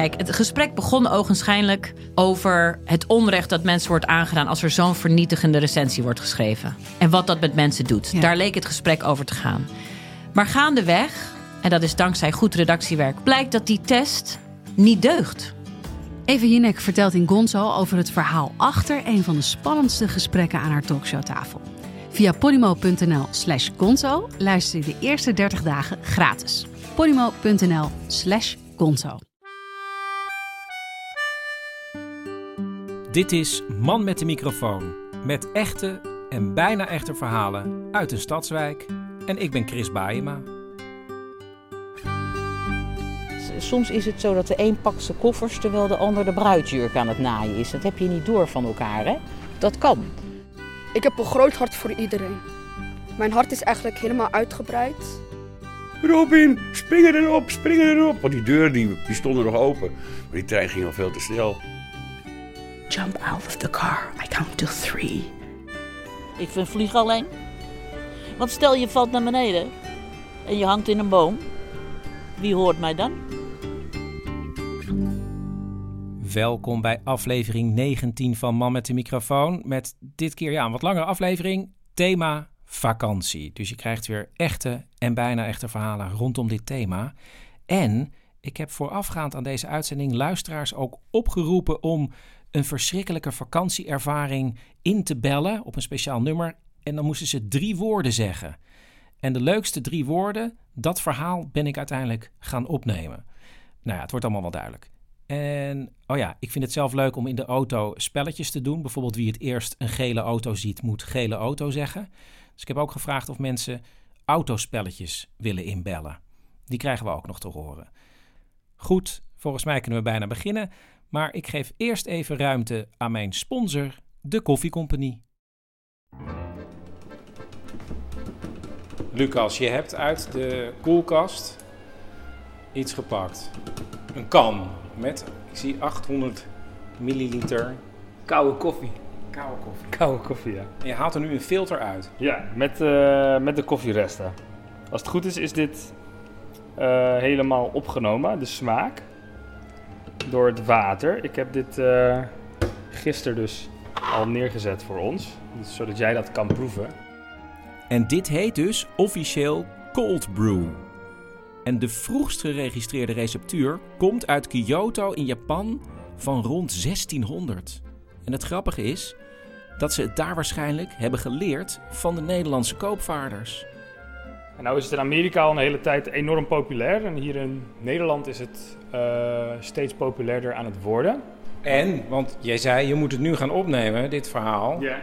Kijk, het gesprek begon ogenschijnlijk over het onrecht dat mensen wordt aangedaan als er zo'n vernietigende recensie wordt geschreven. En wat dat met mensen doet. Daar leek het gesprek over te gaan. Maar gaandeweg, en dat is dankzij goed redactiewerk, blijkt dat die test niet deugt. Eva Jinek vertelt in Gonzo over het verhaal achter een van de spannendste gesprekken aan haar talkshowtafel. Via polymo.nl slash gonzo luister je de eerste 30 dagen gratis. polymo.nl slash gonzo. Dit is Man met de microfoon. Met echte en bijna echte verhalen uit een stadswijk. En ik ben Chris Baayema. Soms is het zo dat de een pakt zijn koffers terwijl de ander de bruidsjurk aan het naaien is. Dat heb je niet door van elkaar, hè? Dat kan. Ik heb een groot hart voor iedereen. Mijn hart is eigenlijk helemaal uitgebreid. Robin, springen erop, springen erop. Want die deuren die, die stonden nog open. Maar die trein ging al veel te snel. Jump out of the car. I count to three. Ik vind vliegen alleen. Want stel je valt naar beneden en je hangt in een boom. Wie hoort mij dan? Welkom bij aflevering 19 van Man met de microfoon. Met dit keer ja, een wat langere aflevering. Thema vakantie. Dus je krijgt weer echte en bijna echte verhalen rondom dit thema. En ik heb voorafgaand aan deze uitzending luisteraars ook opgeroepen om een verschrikkelijke vakantieervaring in te bellen op een speciaal nummer. En dan moesten ze drie woorden zeggen. En de leukste drie woorden, dat verhaal ben ik uiteindelijk gaan opnemen. Nou ja, het wordt allemaal wel duidelijk. En oh ja, ik vind het zelf leuk om in de auto spelletjes te doen. Bijvoorbeeld wie het eerst een gele auto ziet, moet gele auto zeggen. Dus ik heb ook gevraagd of mensen autospelletjes willen inbellen. Die krijgen we ook nog te horen. Goed, volgens mij kunnen we bijna beginnen. Maar ik geef eerst even ruimte aan mijn sponsor, de Koffiecompagnie. Lucas, je hebt uit de koelkast iets gepakt. Een kan met, ik zie 800 milliliter koude koffie. Koude koffie. Koude koffie, ja. En je haalt er nu een filter uit. Ja, met, uh, met de koffieresten. Als het goed is, is dit uh, helemaal opgenomen, de smaak door het water. Ik heb dit uh, gisteren dus al neergezet voor ons, zodat jij dat kan proeven. En dit heet dus officieel cold brew. En de vroegst geregistreerde receptuur komt uit Kyoto in Japan van rond 1600. En het grappige is dat ze het daar waarschijnlijk hebben geleerd van de Nederlandse koopvaarders. En nou is het in Amerika al een hele tijd enorm populair. En hier in Nederland is het uh, steeds populairder aan het worden. En, want jij zei, je moet het nu gaan opnemen, dit verhaal. Ja.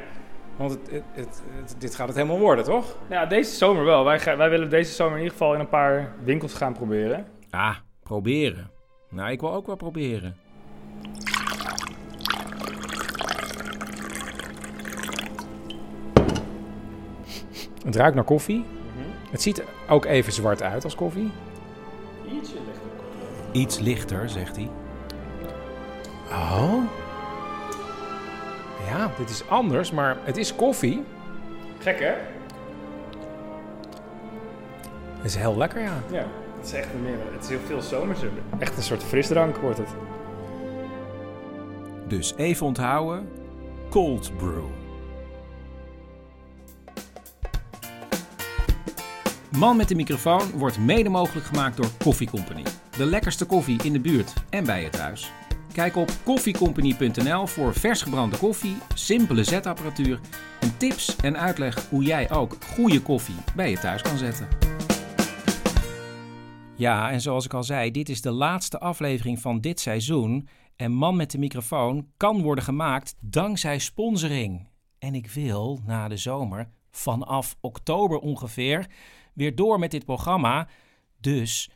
Want het, het, het, dit gaat het helemaal worden, toch? Ja, deze zomer wel. Wij, wij willen deze zomer in ieder geval in een paar winkels gaan proberen. Ah, proberen. Nou, ik wil ook wel proberen. Het ruikt naar koffie. Het ziet ook even zwart uit als koffie. Ietsje lichter. Iets lichter, zegt hij. Oh. Ja, dit is anders, maar het is koffie. Gek, hè? Het is heel lekker, ja. Ja, het is echt een meer. Het is heel veel zomerse. Echt een soort frisdrank wordt het. Dus even onthouden: cold brew. Man met de microfoon wordt mede mogelijk gemaakt door Koffie Company. De lekkerste koffie in de buurt en bij je thuis. Kijk op koffiecompany.nl voor vers gebrande koffie, simpele zetapparatuur en tips en uitleg hoe jij ook goede koffie bij je thuis kan zetten. Ja, en zoals ik al zei, dit is de laatste aflevering van dit seizoen. En Man met de microfoon kan worden gemaakt dankzij sponsoring. En ik wil na de zomer, vanaf oktober ongeveer, weer door met dit programma. Dus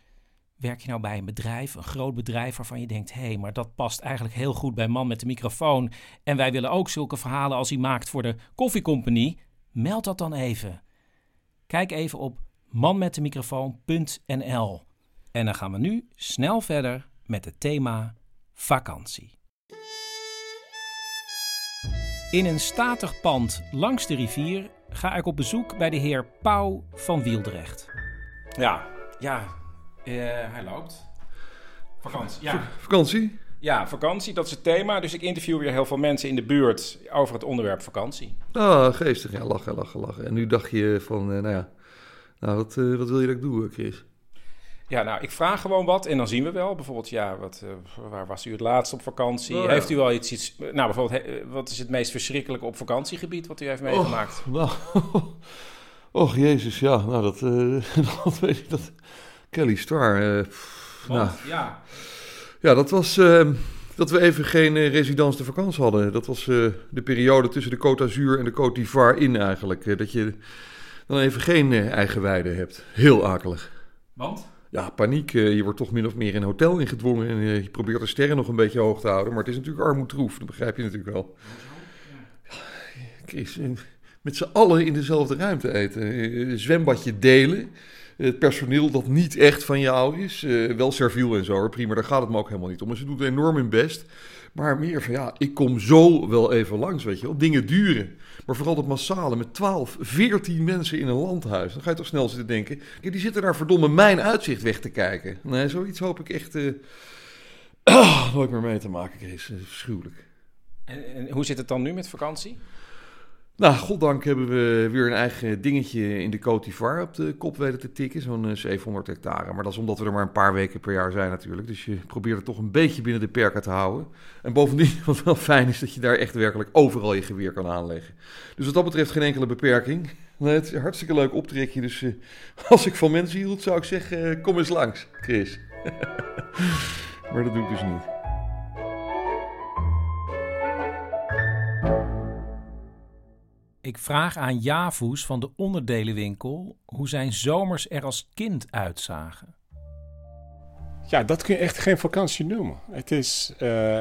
Werk je nou bij een bedrijf, een groot bedrijf waarvan je denkt: hé, hey, maar dat past eigenlijk heel goed bij man met de microfoon. En wij willen ook zulke verhalen als hij maakt voor de koffiecompagnie? Meld dat dan even. Kijk even op manmetdemicrofoon.nl. En dan gaan we nu snel verder met het thema vakantie. In een statig pand langs de rivier ga ik op bezoek bij de heer Pauw van Wieldrecht. Ja, ja, eh, hij loopt. Vakantie, ja. Vakantie? Ja, vakantie, dat is het thema. Dus ik interview weer heel veel mensen in de buurt over het onderwerp vakantie. Ah, geestig. Ja, lachen, lachen, lachen. En nu dacht je van, eh, nou ja, nou, wat, uh, wat wil je dat ik doe, Chris? Ja, nou, ik vraag gewoon wat en dan zien we wel. Bijvoorbeeld, ja, wat, uh, waar was u het laatst op vakantie? Oh, ja. Heeft u wel iets, iets... Nou, bijvoorbeeld, he, wat is het meest verschrikkelijke op vakantiegebied wat u heeft meegemaakt? Och, nou, och jezus, ja. Nou, dat, uh, dat weet ik, dat... Kelly Star. Uh, nou, ja. Ja, dat was uh, dat we even geen residence de vakantie hadden. Dat was de periode tussen de Côte d'Azur en de Côte d'Ivoire in eigenlijk. dat je dan even geen eigen weide hebt. Heel akelig. Want? Ja, paniek. je wordt toch min of meer in een hotel ingedwongen. En je probeert de sterren nog een beetje hoog te houden. Maar het is natuurlijk armoedroef. Dat begrijp je natuurlijk wel. Met z'n allen in dezelfde ruimte eten. Een zwembadje delen het personeel dat niet echt van jou is. Wel serviel en zo, prima, daar gaat het me ook helemaal niet om. En ze doet enorm hun best. Maar meer van ja, ik kom zo wel even langs, weet je wel. Dingen duren. Maar vooral dat massale met 12, 14 mensen in een landhuis. Dan ga je toch snel zitten denken. Die zitten daar verdomme mijn uitzicht weg te kijken. Nee, zoiets hoop ik echt oh, nooit meer mee te maken, Kees. Verschuwelijk. En, en hoe zit het dan nu met vakantie? Nou, goddank hebben we weer een eigen dingetje in de Côte op de kop weten te tikken. Zo'n 700 hectare. Maar dat is omdat we er maar een paar weken per jaar zijn natuurlijk. Dus je probeert het toch een beetje binnen de perken te houden. En bovendien, wat wel fijn is, dat je daar echt werkelijk overal je geweer kan aanleggen. Dus wat dat betreft geen enkele beperking. Het is een hartstikke leuk optrekje. Dus uh, als ik van mensen hield, zou ik zeggen, uh, kom eens langs, Chris. maar dat doe ik dus niet. Ik vraag aan Javoes van de onderdelenwinkel hoe zijn zomers er als kind uitzagen. Ja, dat kun je echt geen vakantie noemen. Het is uh,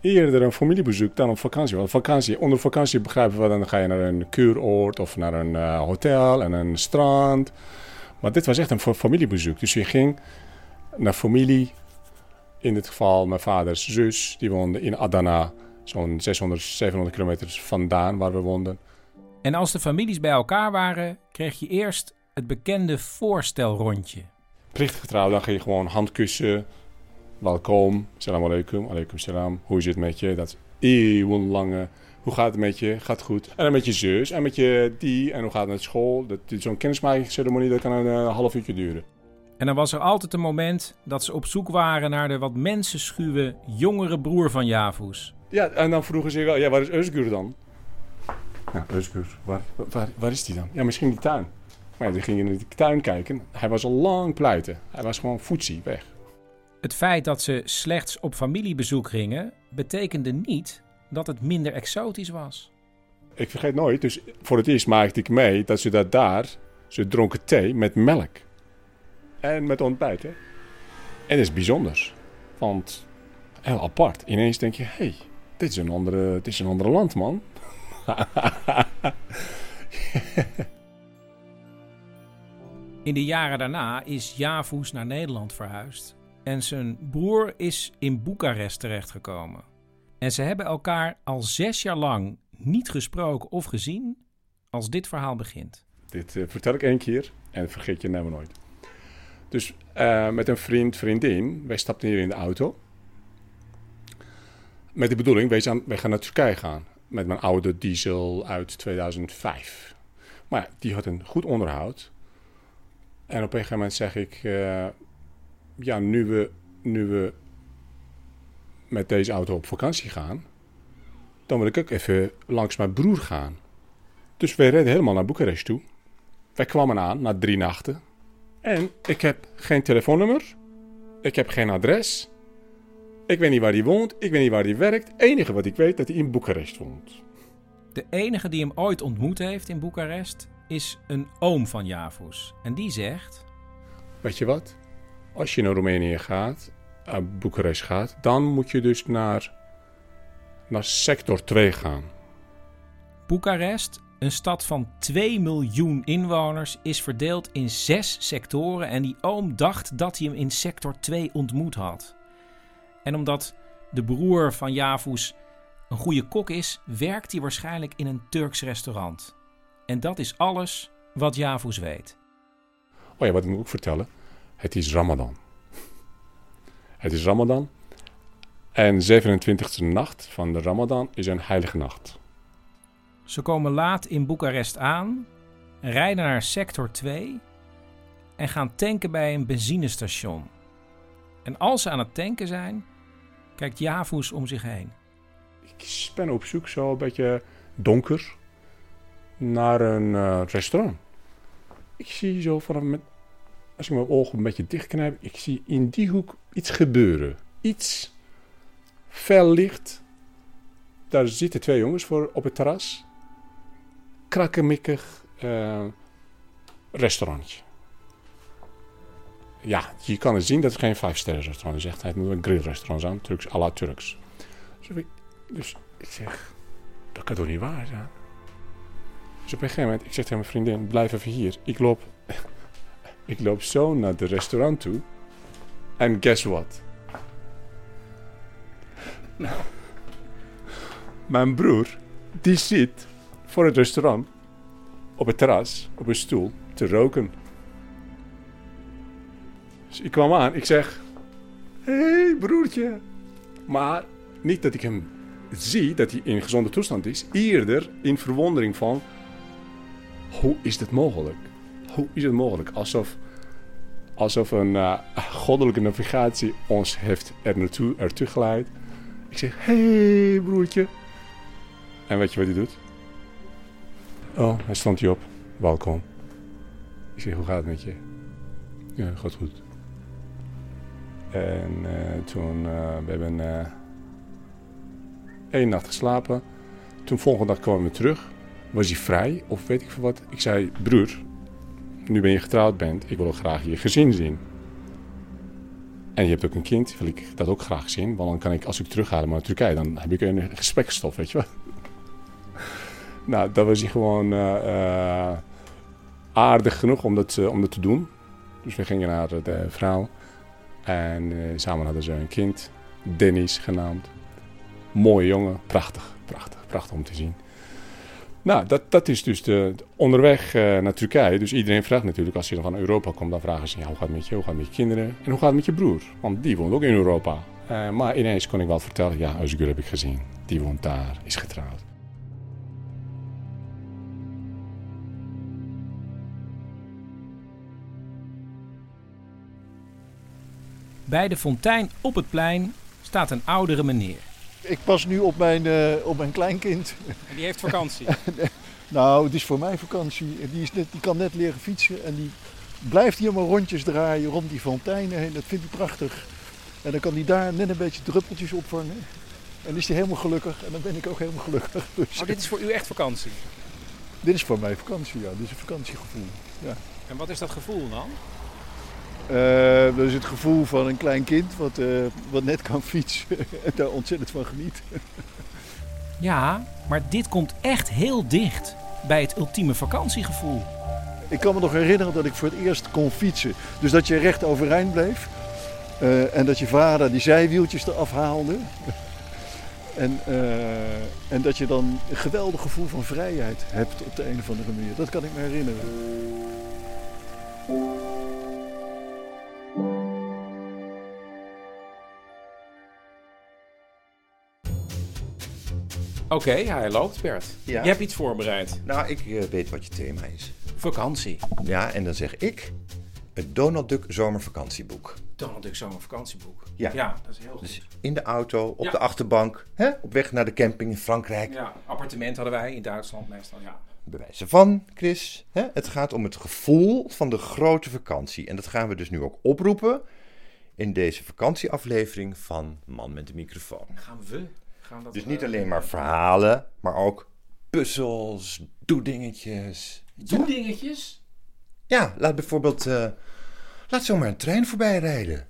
eerder een familiebezoek dan een vakantie. Want vakantie, onder vakantie begrijpen we dan ga je naar een kuuroord of naar een uh, hotel en een strand. Maar dit was echt een familiebezoek. Dus je ging naar familie. In dit geval mijn vaders zus, die woonde in Adana, zo'n 600, 700 kilometer vandaan waar we woonden. En als de families bij elkaar waren, kreeg je eerst het bekende voorstelrondje. Plichtgetrouw, dan ga je gewoon handkussen. Welkom, salam alaikum, alaikum salam. Hoe is het met je? Dat is eeuwenlange. Hoe gaat het met je? Gaat goed. En dan met je zus en met je die. En hoe gaat het met school? Dat, zo'n kennismakingsceremonie, dat kan een uh, half uurtje duren. En dan was er altijd een moment dat ze op zoek waren naar de wat mensenschuwe jongere broer van Javus. Ja, en dan vroegen ze wel, ja, waar is Özgür dan? Ja, Özgür, waar, waar, waar is die dan? Ja, misschien die tuin. Maar ja, die ging in de tuin kijken. Hij was al lang pleiten. Hij was gewoon voetzie, weg. Het feit dat ze slechts op familiebezoek gingen, betekende niet dat het minder exotisch was. Ik vergeet nooit, dus voor het eerst maakte ik mee dat ze dat daar, ze dronken thee met melk. En met ontbijt, hè. En dat is bijzonders. Want heel apart. Ineens denk je, hé, hey, dit is een andere, dit is een andere land, man. In de jaren daarna is Javus naar Nederland verhuisd en zijn broer is in Boekarest terechtgekomen. En ze hebben elkaar al zes jaar lang niet gesproken of gezien als dit verhaal begint. Dit uh, vertel ik één keer en vergeet je nou nooit. Dus uh, met een vriend, vriendin, wij stapten hier in de auto. Met de bedoeling, wij gaan naar Turkije gaan met mijn oude diesel uit 2005. Maar ja, die had een goed onderhoud. En op een gegeven moment zeg ik: uh, Ja, nu we, nu we met deze auto op vakantie gaan, dan wil ik ook even langs mijn broer gaan. Dus wij reden helemaal naar Boekarest toe. Wij kwamen aan na drie nachten. En ik heb geen telefoonnummer. Ik heb geen adres. Ik weet niet waar hij woont, ik weet niet waar hij werkt. Het enige wat ik weet dat hij in Boekarest woont. De enige die hem ooit ontmoet heeft in Boekarest is een oom van Javus. En die zegt... Weet je wat? Als je naar Roemenië gaat, uh, Boekarest gaat, dan moet je dus naar, naar sector 2 gaan. Boekarest, een stad van 2 miljoen inwoners, is verdeeld in zes sectoren en die oom dacht dat hij hem in sector 2 ontmoet had. En omdat de broer van Javus een goede kok is, werkt hij waarschijnlijk in een Turks restaurant. En dat is alles wat Javus weet. Oh ja, wat ik moet ook vertellen. Het is Ramadan. Het is Ramadan. En 27e nacht van de Ramadan is een heilige nacht. Ze komen laat in Boekarest aan, rijden naar sector 2 en gaan tanken bij een benzinestation. En als ze aan het tanken zijn, kijkt Javus om zich heen. Ik ben op zoek, zo een beetje donker, naar een uh, restaurant. Ik zie zo met, als ik mijn ogen een beetje dichtknijp, ik zie in die hoek iets gebeuren. Iets fel licht. Daar zitten twee jongens voor op het terras. Krakkemikkig uh, restaurantje. Ja, je kan het zien dat het geen vijf sterren restaurant is. Echt, het moet een grillrestaurant zijn, Turks à la Turks. Dus ik, dus ik zeg, dat kan toch niet waar zijn? Dus op een gegeven moment, ik zeg tegen mijn vriendin, blijf even hier. Ik loop, ik loop zo naar het restaurant toe. En guess what? Nou, mijn broer, die zit voor het restaurant op het terras, op een stoel, te roken. Dus ik kwam aan, ik zeg, hé hey, broertje. Maar niet dat ik hem zie dat hij in gezonde toestand is, eerder in verwondering van hoe is dit mogelijk? Hoe is het mogelijk? Alsof, alsof een uh, goddelijke navigatie ons heeft er naartoe, ertoe geleid. Ik zeg, hé hey, broertje. En weet je wat hij doet? Oh, hij stond hier op. Welkom. Ik zeg, hoe gaat het met je? Ja, gaat goed. En uh, toen, uh, we hebben één nacht geslapen. Toen volgende dag kwamen we terug. Was hij vrij of weet ik veel wat. Ik zei, broer, nu ben je getrouwd bent, ik wil ook graag je gezin zien. En je hebt ook een kind, wil ik dat ook graag zien. Want dan kan ik, als ik terug ga naar Turkije, dan heb ik een gesprekstof, weet je wel. nou, dat was hij gewoon aardig genoeg om dat, om dat te doen. Dus we gingen naar de vrouw. En samen hadden ze een kind, Dennis genaamd. Mooie jongen, prachtig, prachtig, prachtig om te zien. Nou, dat, dat is dus de, de onderweg uh, naar Turkije. Dus iedereen vraagt natuurlijk, als je dan van Europa komt, dan vragen ze, ja, hoe gaat het met je, hoe gaat het met je kinderen? En hoe gaat het met je broer? Want die woont ook in Europa. Uh, maar ineens kon ik wel vertellen, ja, Özgür heb ik gezien. Die woont daar, is getrouwd. Bij de fontein op het plein staat een oudere meneer. Ik pas nu op mijn, uh, op mijn kleinkind. En die heeft vakantie? nou, het is voor mij vakantie. Die, is net, die kan net leren fietsen en die blijft hier maar rondjes draaien rond die fonteinen heen. Dat vindt hij prachtig. En dan kan hij daar net een beetje druppeltjes opvangen. En dan is hij helemaal gelukkig en dan ben ik ook helemaal gelukkig. Dus oh, dit is voor u echt vakantie? Dit is voor mij vakantie, ja. Dit is een vakantiegevoel. Ja. En wat is dat gevoel dan? Uh, dat is het gevoel van een klein kind wat, uh, wat net kan fietsen en daar ontzettend van geniet. ja, maar dit komt echt heel dicht bij het ultieme vakantiegevoel. Ik kan me nog herinneren dat ik voor het eerst kon fietsen. Dus dat je recht overeind bleef. Uh, en dat je vader die zijwieltjes eraf haalde. en, en dat je dan een geweldig gevoel van vrijheid hebt op de een of andere manier. Dat kan ik me herinneren. Oké, okay, hij loopt, Bert. Ja. Je hebt iets voorbereid. Nou, ik uh, weet wat je thema is. Vakantie. Ja, en dan zeg ik het Donald Duck zomervakantieboek. Donald Duck zomervakantieboek. Ja. ja, dat is heel goed. Dus in de auto, op Ja. de achterbank, hè? op weg naar de camping in Frankrijk. Ja, appartement hadden wij in Duitsland meestal, ja. Bewijzen van, Chris. Hè? Het gaat om het gevoel van de grote vakantie. En dat gaan we dus nu ook oproepen in deze vakantieaflevering van Man met de microfoon. Gaan we? Gaan dat Dus eh, niet alleen maar verhalen, maar ook puzzels, doedingetjes. Doe dingetjes? Ja, laat bijvoorbeeld, eh, Laat zomaar een trein voorbij rijden.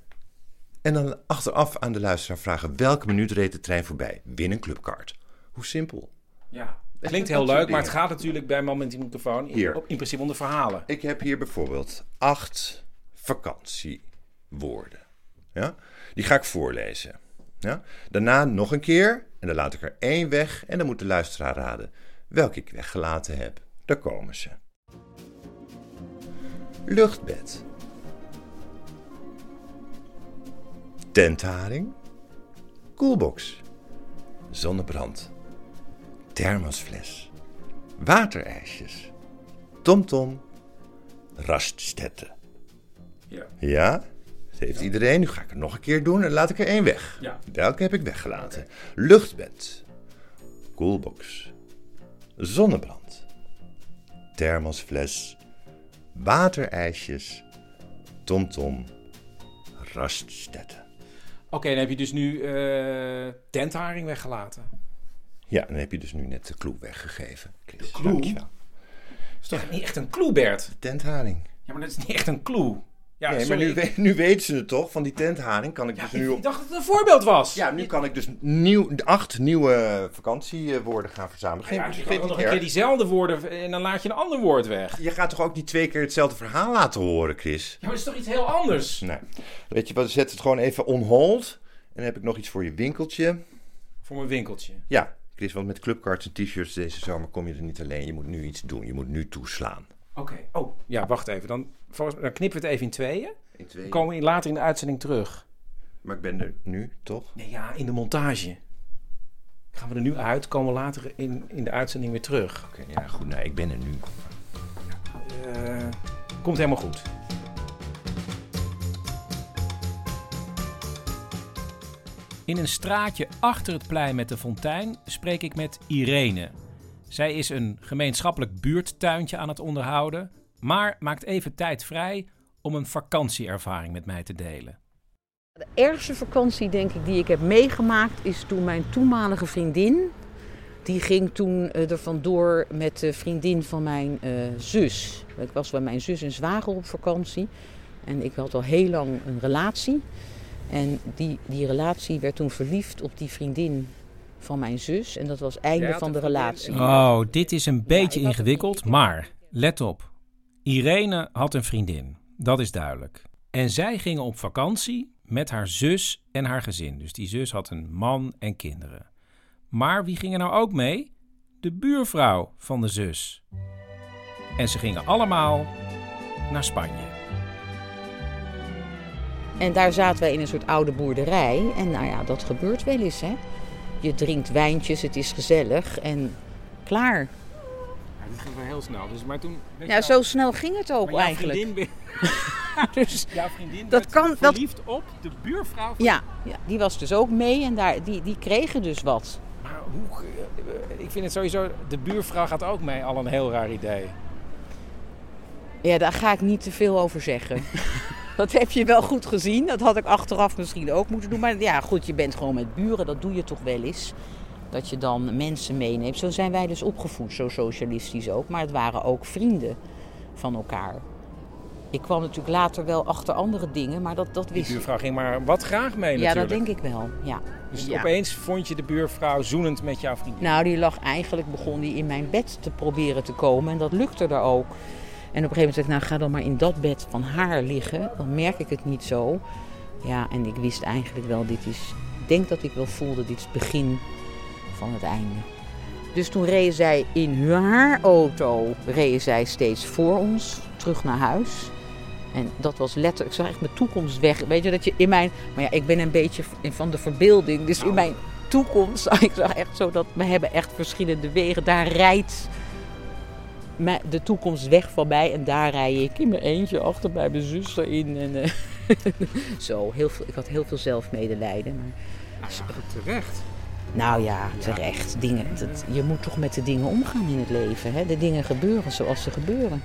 En dan achteraf aan de luisteraar vragen welke minuut reed de trein voorbij. Win een clubkaart. Hoe simpel. Ja, klinkt Dat heel leuk, maar het gaat natuurlijk bij man met die microfoon in, Hier. op- in principe om de verhalen. Ik heb hier bijvoorbeeld acht vakantiewoorden. Ja? Die ga ik voorlezen. Ja? Daarna nog een keer en dan laat ik er één weg en dan moet de luisteraar raden welke ik weggelaten heb. Daar komen ze. Luchtbed. Tentharing. Koelbox. Zonnebrand. Thermosfles. Waterijsjes. TomTom. Raststätte. Ja. Ja, dat heeft iedereen. Nu ga ik er nog een keer doen en laat ik er één weg. Ja. Welke heb ik weggelaten? Luchtbed. Koelbox. Zonnebrand. Thermosfles. Waterijsjes. TomTom. Raststätte. Oké, dan heb je dus nu eh tentharing weggelaten. Ja, dan heb je dus nu net de clue weggegeven. Chris. clue? Dankjewel. Dat is toch niet echt een clue, Bert? Tentharing. Ja, maar dat is niet echt een clue. Ja, nee, maar nu, nu weten ze het toch, van die tentharing kan ik dus nu... Ik dacht dat het een voorbeeld was. Ja, nu kan ik dus nieuw, acht nieuwe vakantiewoorden gaan verzamelen. Geen, Ja, je kan nog een keer diezelfde woorden en dan laat je een ander woord weg. Je gaat toch ook niet twee keer hetzelfde verhaal laten horen, Chris? Ja, maar dat is toch iets heel anders? Nee. Weet je wat, zet het gewoon even on hold. En dan heb ik nog iets voor je winkeltje. Voor mijn winkeltje. Ja, Chris, want met clubcards en t-shirts deze zomer kom je er niet alleen. Je moet nu iets doen. Je moet nu toeslaan. Oké. Oh, ja, wacht even. Dan, volgens, dan knippen we het even in tweeën. In tweeën. Dan komen we later in de uitzending terug. Maar ik ben er nu, toch? Nee, ja, in de montage. Gaan we er nu uit, komen we later in, in de uitzending weer terug. Oké, ja, goed. Nou, ik ben er nu. Eh, komt helemaal goed. In een straatje achter het plein met de fontein spreek ik met Irene. Zij is een gemeenschappelijk buurttuintje aan het onderhouden, maar maakt even tijd vrij om een vakantieervaring met mij te delen. De ergste vakantie, denk ik, die ik heb meegemaakt, is toen mijn toenmalige vriendin. Die ging toen eh, er vandoor met de vriendin van mijn eh, zus. Ik was bij mijn zus en zwager op vakantie. En ik had al heel lang een relatie. En die, die relatie werd toen verliefd op die vriendin van mijn zus. En dat was het einde van de relatie. Oh, dit is een beetje ingewikkeld, maar let op. Irene had een vriendin, dat is duidelijk. En zij gingen op vakantie met haar zus en haar gezin. Dus die zus had een man en kinderen. Maar wie ging er nou ook mee? De buurvrouw van de zus. En ze gingen allemaal naar Spanje. En daar zaten wij in een soort oude boerderij. En nou ja, dat gebeurt wel eens, hè. Je drinkt wijntjes, het is gezellig en klaar. Ja, dit ging wel heel snel. Dus, maar toen Ja, zo snel ging het ook eigenlijk. dus jouw vriendin dat kan, dat, verliefd op de buurvrouw van... ja, ja, die was dus ook mee en daar, die, die kregen dus wat. Maar hoe... eh, Ik vind het sowieso... De buurvrouw gaat ook mee, al een heel raar idee. Ja, daar ga ik niet te veel over zeggen. dat heb je wel goed gezien. Dat had ik achteraf misschien ook moeten doen. Maar ja, goed, je bent gewoon met buren. Dat doe je toch wel eens. Dat je dan mensen meeneemt. Zo zijn wij dus opgevoed, zo socialistisch ook. Maar het waren ook vrienden van elkaar. Ik kwam natuurlijk later wel achter andere dingen, maar dat, dat wist buurvrouw ging maar wat graag mee Ja, dat denk ik wel. Ja. Dus Ja. opeens vond je de buurvrouw zoenend met jouw vriendin. Nou, die lag eigenlijk, begon die in mijn bed te proberen te komen. En dat lukte er ook. En op een gegeven moment zei ik, nou ga dan maar in dat bed van haar liggen. Dan merk ik het niet zo. Ja, en ik wist eigenlijk wel, dit is... Ik denk dat ik wel voelde, dit is het begin van het einde. Dus toen reden zij in haar auto, reden zij steeds voor ons, terug naar huis. En dat was letterlijk, ik zag echt mijn toekomst weg. Weet je, dat je in mijn... Maar ja, ik ben een beetje van de verbeelding. Dus in mijn toekomst, ik zag echt zo dat we hebben echt verschillende wegen. Daar rijdt de toekomst weg mij en daar rij ik in mijn eentje achter bij mijn zuster in. En, eh, zo, heel veel, ik had heel veel zelfmedelijden. Maar... terecht. Nou ja, terecht. Dingen, dat, je moet toch met de dingen omgaan in het leven. Hè? De dingen gebeuren zoals ze gebeuren.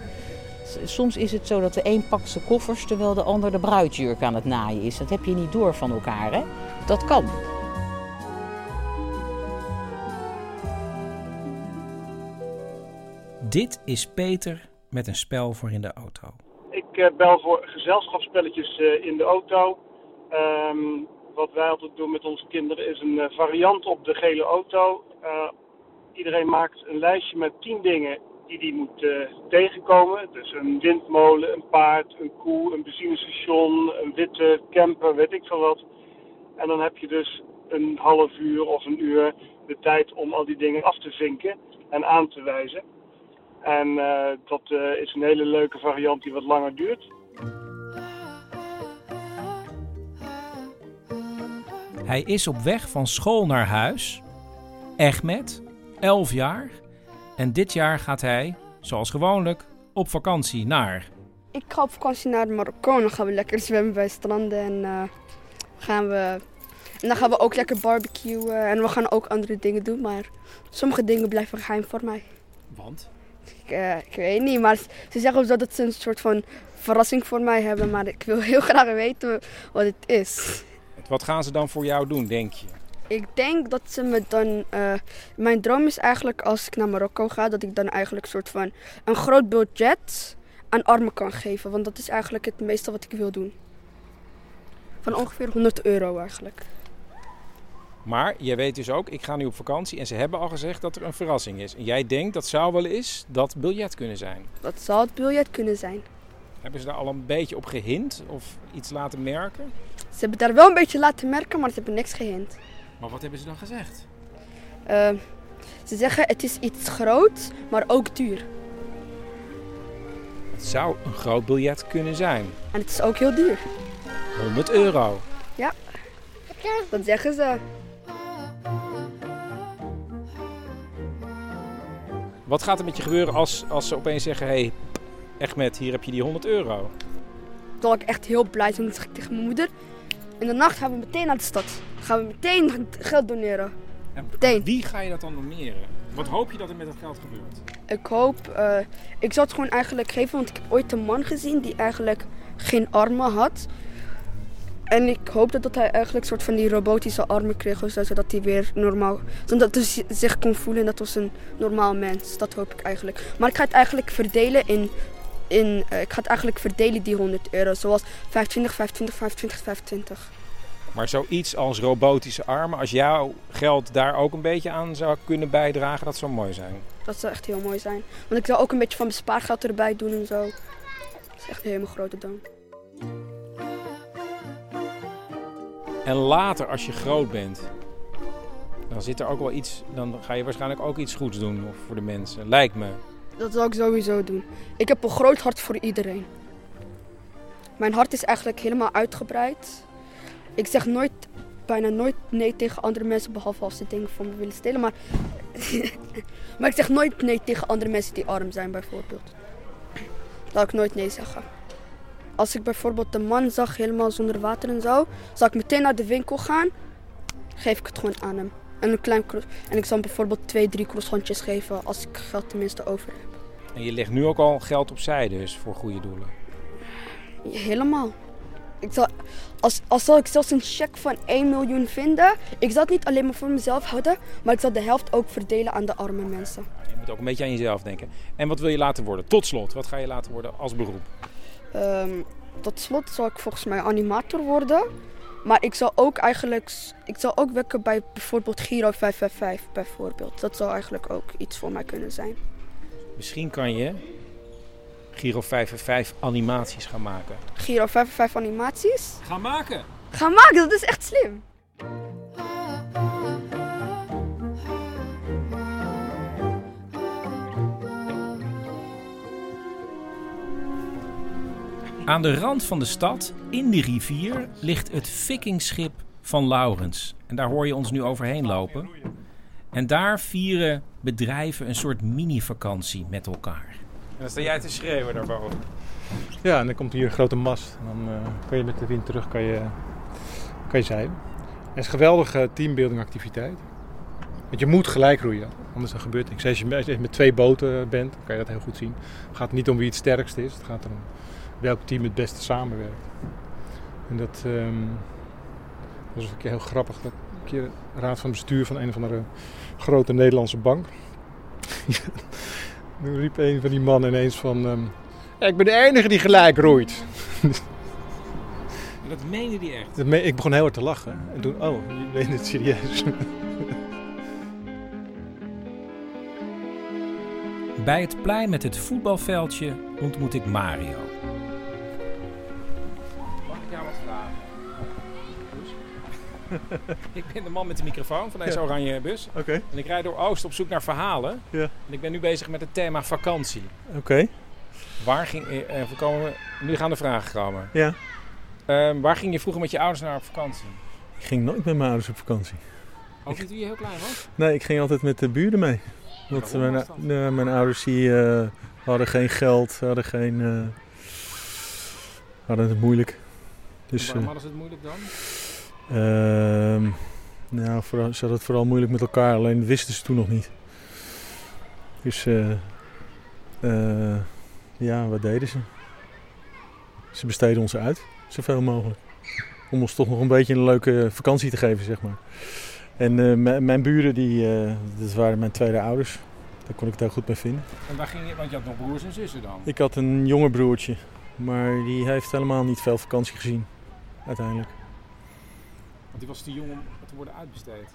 Soms is het zo dat de een pakt zijn koffers terwijl de ander de bruidjurk aan het naaien is. Dat heb je niet door van elkaar, hè? Dat kan. Dit is Peter met een spel voor in de auto. Ik eh, bel voor gezelschapsspelletjes eh, in de auto. Ehm, wat wij altijd doen met onze kinderen is een eh, variant op de gele auto. Iedereen maakt een lijstje met tien dingen die die moet tegenkomen. Dus een windmolen, een paard, een koe, een benzinestation, een witte camper, weet ik veel wat. En dan heb je dus een half uur of een uur de tijd om al die dingen af te vinken en aan te wijzen. En eh, dat eh, is een hele leuke variant die wat langer duurt. Hij is op weg van school naar huis. Ahmed, 11 jaar. En dit jaar gaat hij, zoals gewoonlijk, op vakantie naar. Ik ga op vakantie naar Marokko. Dan gaan we lekker zwemmen bij stranden. En, eh, gaan we, en dan gaan we ook lekker barbecuen. En we gaan ook andere dingen doen. Maar sommige dingen blijven geheim voor mij. Want? Ik, eh, ik weet niet. Maar ze zeggen zo dat ze een soort van verrassing voor mij hebben. Maar ik wil heel graag weten wat het is. Wat gaan ze dan voor jou doen, denk je? Ik denk dat ze me dan. eh, mijn droom is eigenlijk als ik naar Marokko ga, dat ik dan eigenlijk een soort van een groot budget aan armen kan geven. Want dat is eigenlijk het meeste wat ik wil doen. Van ongeveer 100 euro eigenlijk. Maar jij weet dus ook, ik ga nu op vakantie en ze hebben al gezegd dat er een verrassing is. En jij denkt dat zou wel eens dat biljet kunnen zijn. Dat zal het biljet kunnen zijn. Hebben ze daar al een beetje op gehint of iets laten merken? Ze hebben daar wel een beetje laten merken, maar ze hebben niks gehint. Maar wat hebben ze dan gezegd? Eh, ze zeggen het is iets groots, maar ook duur. Het zou een groot biljet kunnen zijn. En het is ook heel duur. 100 euro. Ja, dat zeggen ze. Wat gaat er met je gebeuren als, als ze opeens zeggen: hé, hey, Ahmed, hier heb je die 100 euro? Dan zal ik echt heel blij zeg ik tegen mijn moeder. In de nacht gaan we meteen naar de stad. Dan gaan we meteen geld doneren. En wie ga je dat dan doneren? Wat hoop je dat er met dat geld gebeurt? Ik hoop, eh, ik zou het gewoon eigenlijk geven, want ik heb ooit een man gezien die eigenlijk geen armen had. En ik hoopte dat hij eigenlijk een soort van die robotische armen kreeg, zodat hij weer normaal, zodat hij zi- zich kon voelen net als een normaal mens. Dat hoop ik eigenlijk. Maar ik ga het eigenlijk verdelen in, in eh, ik ga het eigenlijk verdelen die 100 euro, zoals 25, 25, 25, 25. Maar zoiets als robotische armen, als jouw geld daar ook een beetje aan zou kunnen bijdragen, dat zou mooi zijn. Dat zou echt heel mooi zijn. Want ik zou ook een beetje van mijn spaargeld erbij doen en zo. Dat is echt een hele grote droom. En later, als je groot bent, dan zit er ook wel iets. Dan ga je waarschijnlijk ook iets goeds doen voor de mensen. Lijkt me. Dat zou ik sowieso doen. Ik heb een groot hart voor iedereen. Mijn hart is eigenlijk helemaal uitgebreid. Ik zeg nooit, bijna nooit nee tegen andere mensen, behalve als ze dingen van me willen stelen. Maar, maar ik zeg nooit nee tegen andere mensen die arm zijn, bijvoorbeeld. Dat ik nooit nee zeggen. Als ik bijvoorbeeld een man zag helemaal zonder water en zo, zou ik meteen naar de winkel gaan, geef ik het gewoon aan hem. En, een klein en ik zal hem bijvoorbeeld twee, drie croissantjes geven als ik geld tenminste over heb. En je legt nu ook al geld opzij dus voor goede doelen. Helemaal. Ik zal, als, als zal ik zelfs een cheque van 1 miljoen vinden, ik zal het niet alleen maar voor mezelf houden, maar ik zal de helft ook verdelen aan de arme mensen. Je moet ook een beetje aan jezelf denken. En wat wil je later worden? Tot slot, wat ga je later worden als beroep? Ehm, tot slot zal ik volgens mij animator worden. Maar ik zal ook eigenlijk ik zal ook werken bij bijvoorbeeld Giro 555 bijvoorbeeld. Dat zou eigenlijk ook iets voor mij kunnen zijn. Misschien kan je Giro 555 animaties gaan maken. Giro 555 animaties. Gaan maken? Gaan maken, dat is echt slim. Aan de rand van de stad, in de rivier, ligt het vikingschip van Laurens. En daar hoor je ons nu overheen lopen. En daar vieren bedrijven een soort mini-vakantie met elkaar. En dan sta jij te schreeuwen daarboven. Ja, en dan komt hier een grote mast. En dan eh, kan je met de wind terug kan je, kan je zeilen. Het is een geweldige teambuilding activiteit. Want je moet gelijk roeien, anders dan gebeurt niks. Als je met- als je met twee boten bent, dan kan je dat heel goed zien. Het gaat niet om wie het sterkst is. Het gaat erom welk team het beste samenwerkt. En dat ehm, was een keer heel grappig. Dat een keer raad van bestuur van een of andere grote Nederlandse bank. Toen riep een van die mannen ineens van... ehm, ik ben de enige die gelijk roeit. Dat meende die echt. Dat me- Ik begon heel hard te lachen. En toen, oh, je meent het serieus. Bij het plein met het voetbalveldje ontmoet ik Mario. ik ben de man met de microfoon van deze Ja. oranje bus. Oké. En ik rijd door Oost op zoek naar verhalen. Ja. En ik ben nu bezig met het thema vakantie. Oké. Waar ging... eh, eh, we komen, nu gaan de vragen komen. Ja. Ehm, waar ging je vroeger met je ouders naar op vakantie? Ik ging nooit met mijn ouders op vakantie. Ook niet toen je heel klein was? Nee, ik ging altijd met de buren mee. Want mijn, nou, mijn ouders die, eh, hadden geen geld, hadden geen... eh, hadden het moeilijk. Dus, Waarom eh, hadden ze het moeilijk dan? Ehm, nou, vooral, ze hadden het vooral moeilijk met elkaar, alleen wisten ze toen nog niet. Dus eh, eh, ja, wat deden ze? Ze besteden ons uit, zoveel mogelijk. Om ons toch nog een beetje een leuke vakantie te geven, zeg maar. En eh, mijn- buren, die, dat waren mijn tweede ouders. Daar kon ik het heel goed mee vinden. En waar ging je... Want je had nog broers en zussen dan? Ik had een jonger broertje, maar die heeft helemaal niet veel vakantie gezien, uiteindelijk. Want die was te jong om te worden uitbesteed.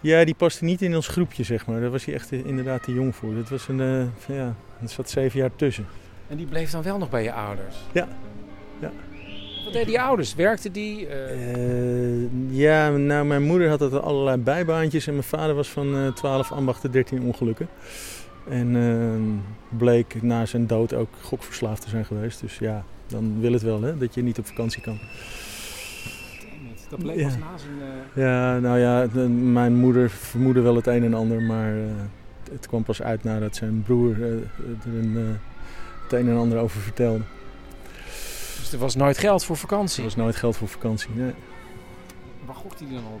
Ja, die paste niet in ons groepje, zeg maar. Daar was hij echt inderdaad te jong voor. Dat was een, eh, ja, er zat zeven jaar tussen. En die bleef dan wel nog bij je ouders? Ja. ja. Wat deden die ouders? Werkten die? eh, Eh, ja, nou, mijn moeder had altijd allerlei bijbaantjes en mijn vader was van eh 12 ambachten 13 ongelukken. En bleek na zijn dood ook gokverslaafd te zijn geweest. Dus ja, dan wil het wel, hè, dat je niet op vakantie kan. Dat bleek Ja. pas na zijn... eh, Ja, nou ja, de- mijn moeder vermoedde wel het een en ander, maar eh, het kwam pas uit nadat zijn broer eh, er een, eh, het een en ander over vertelde. Dus er was nooit geld voor vakantie? Er was nooit geld voor vakantie, nee. Waar gokt hij dan op?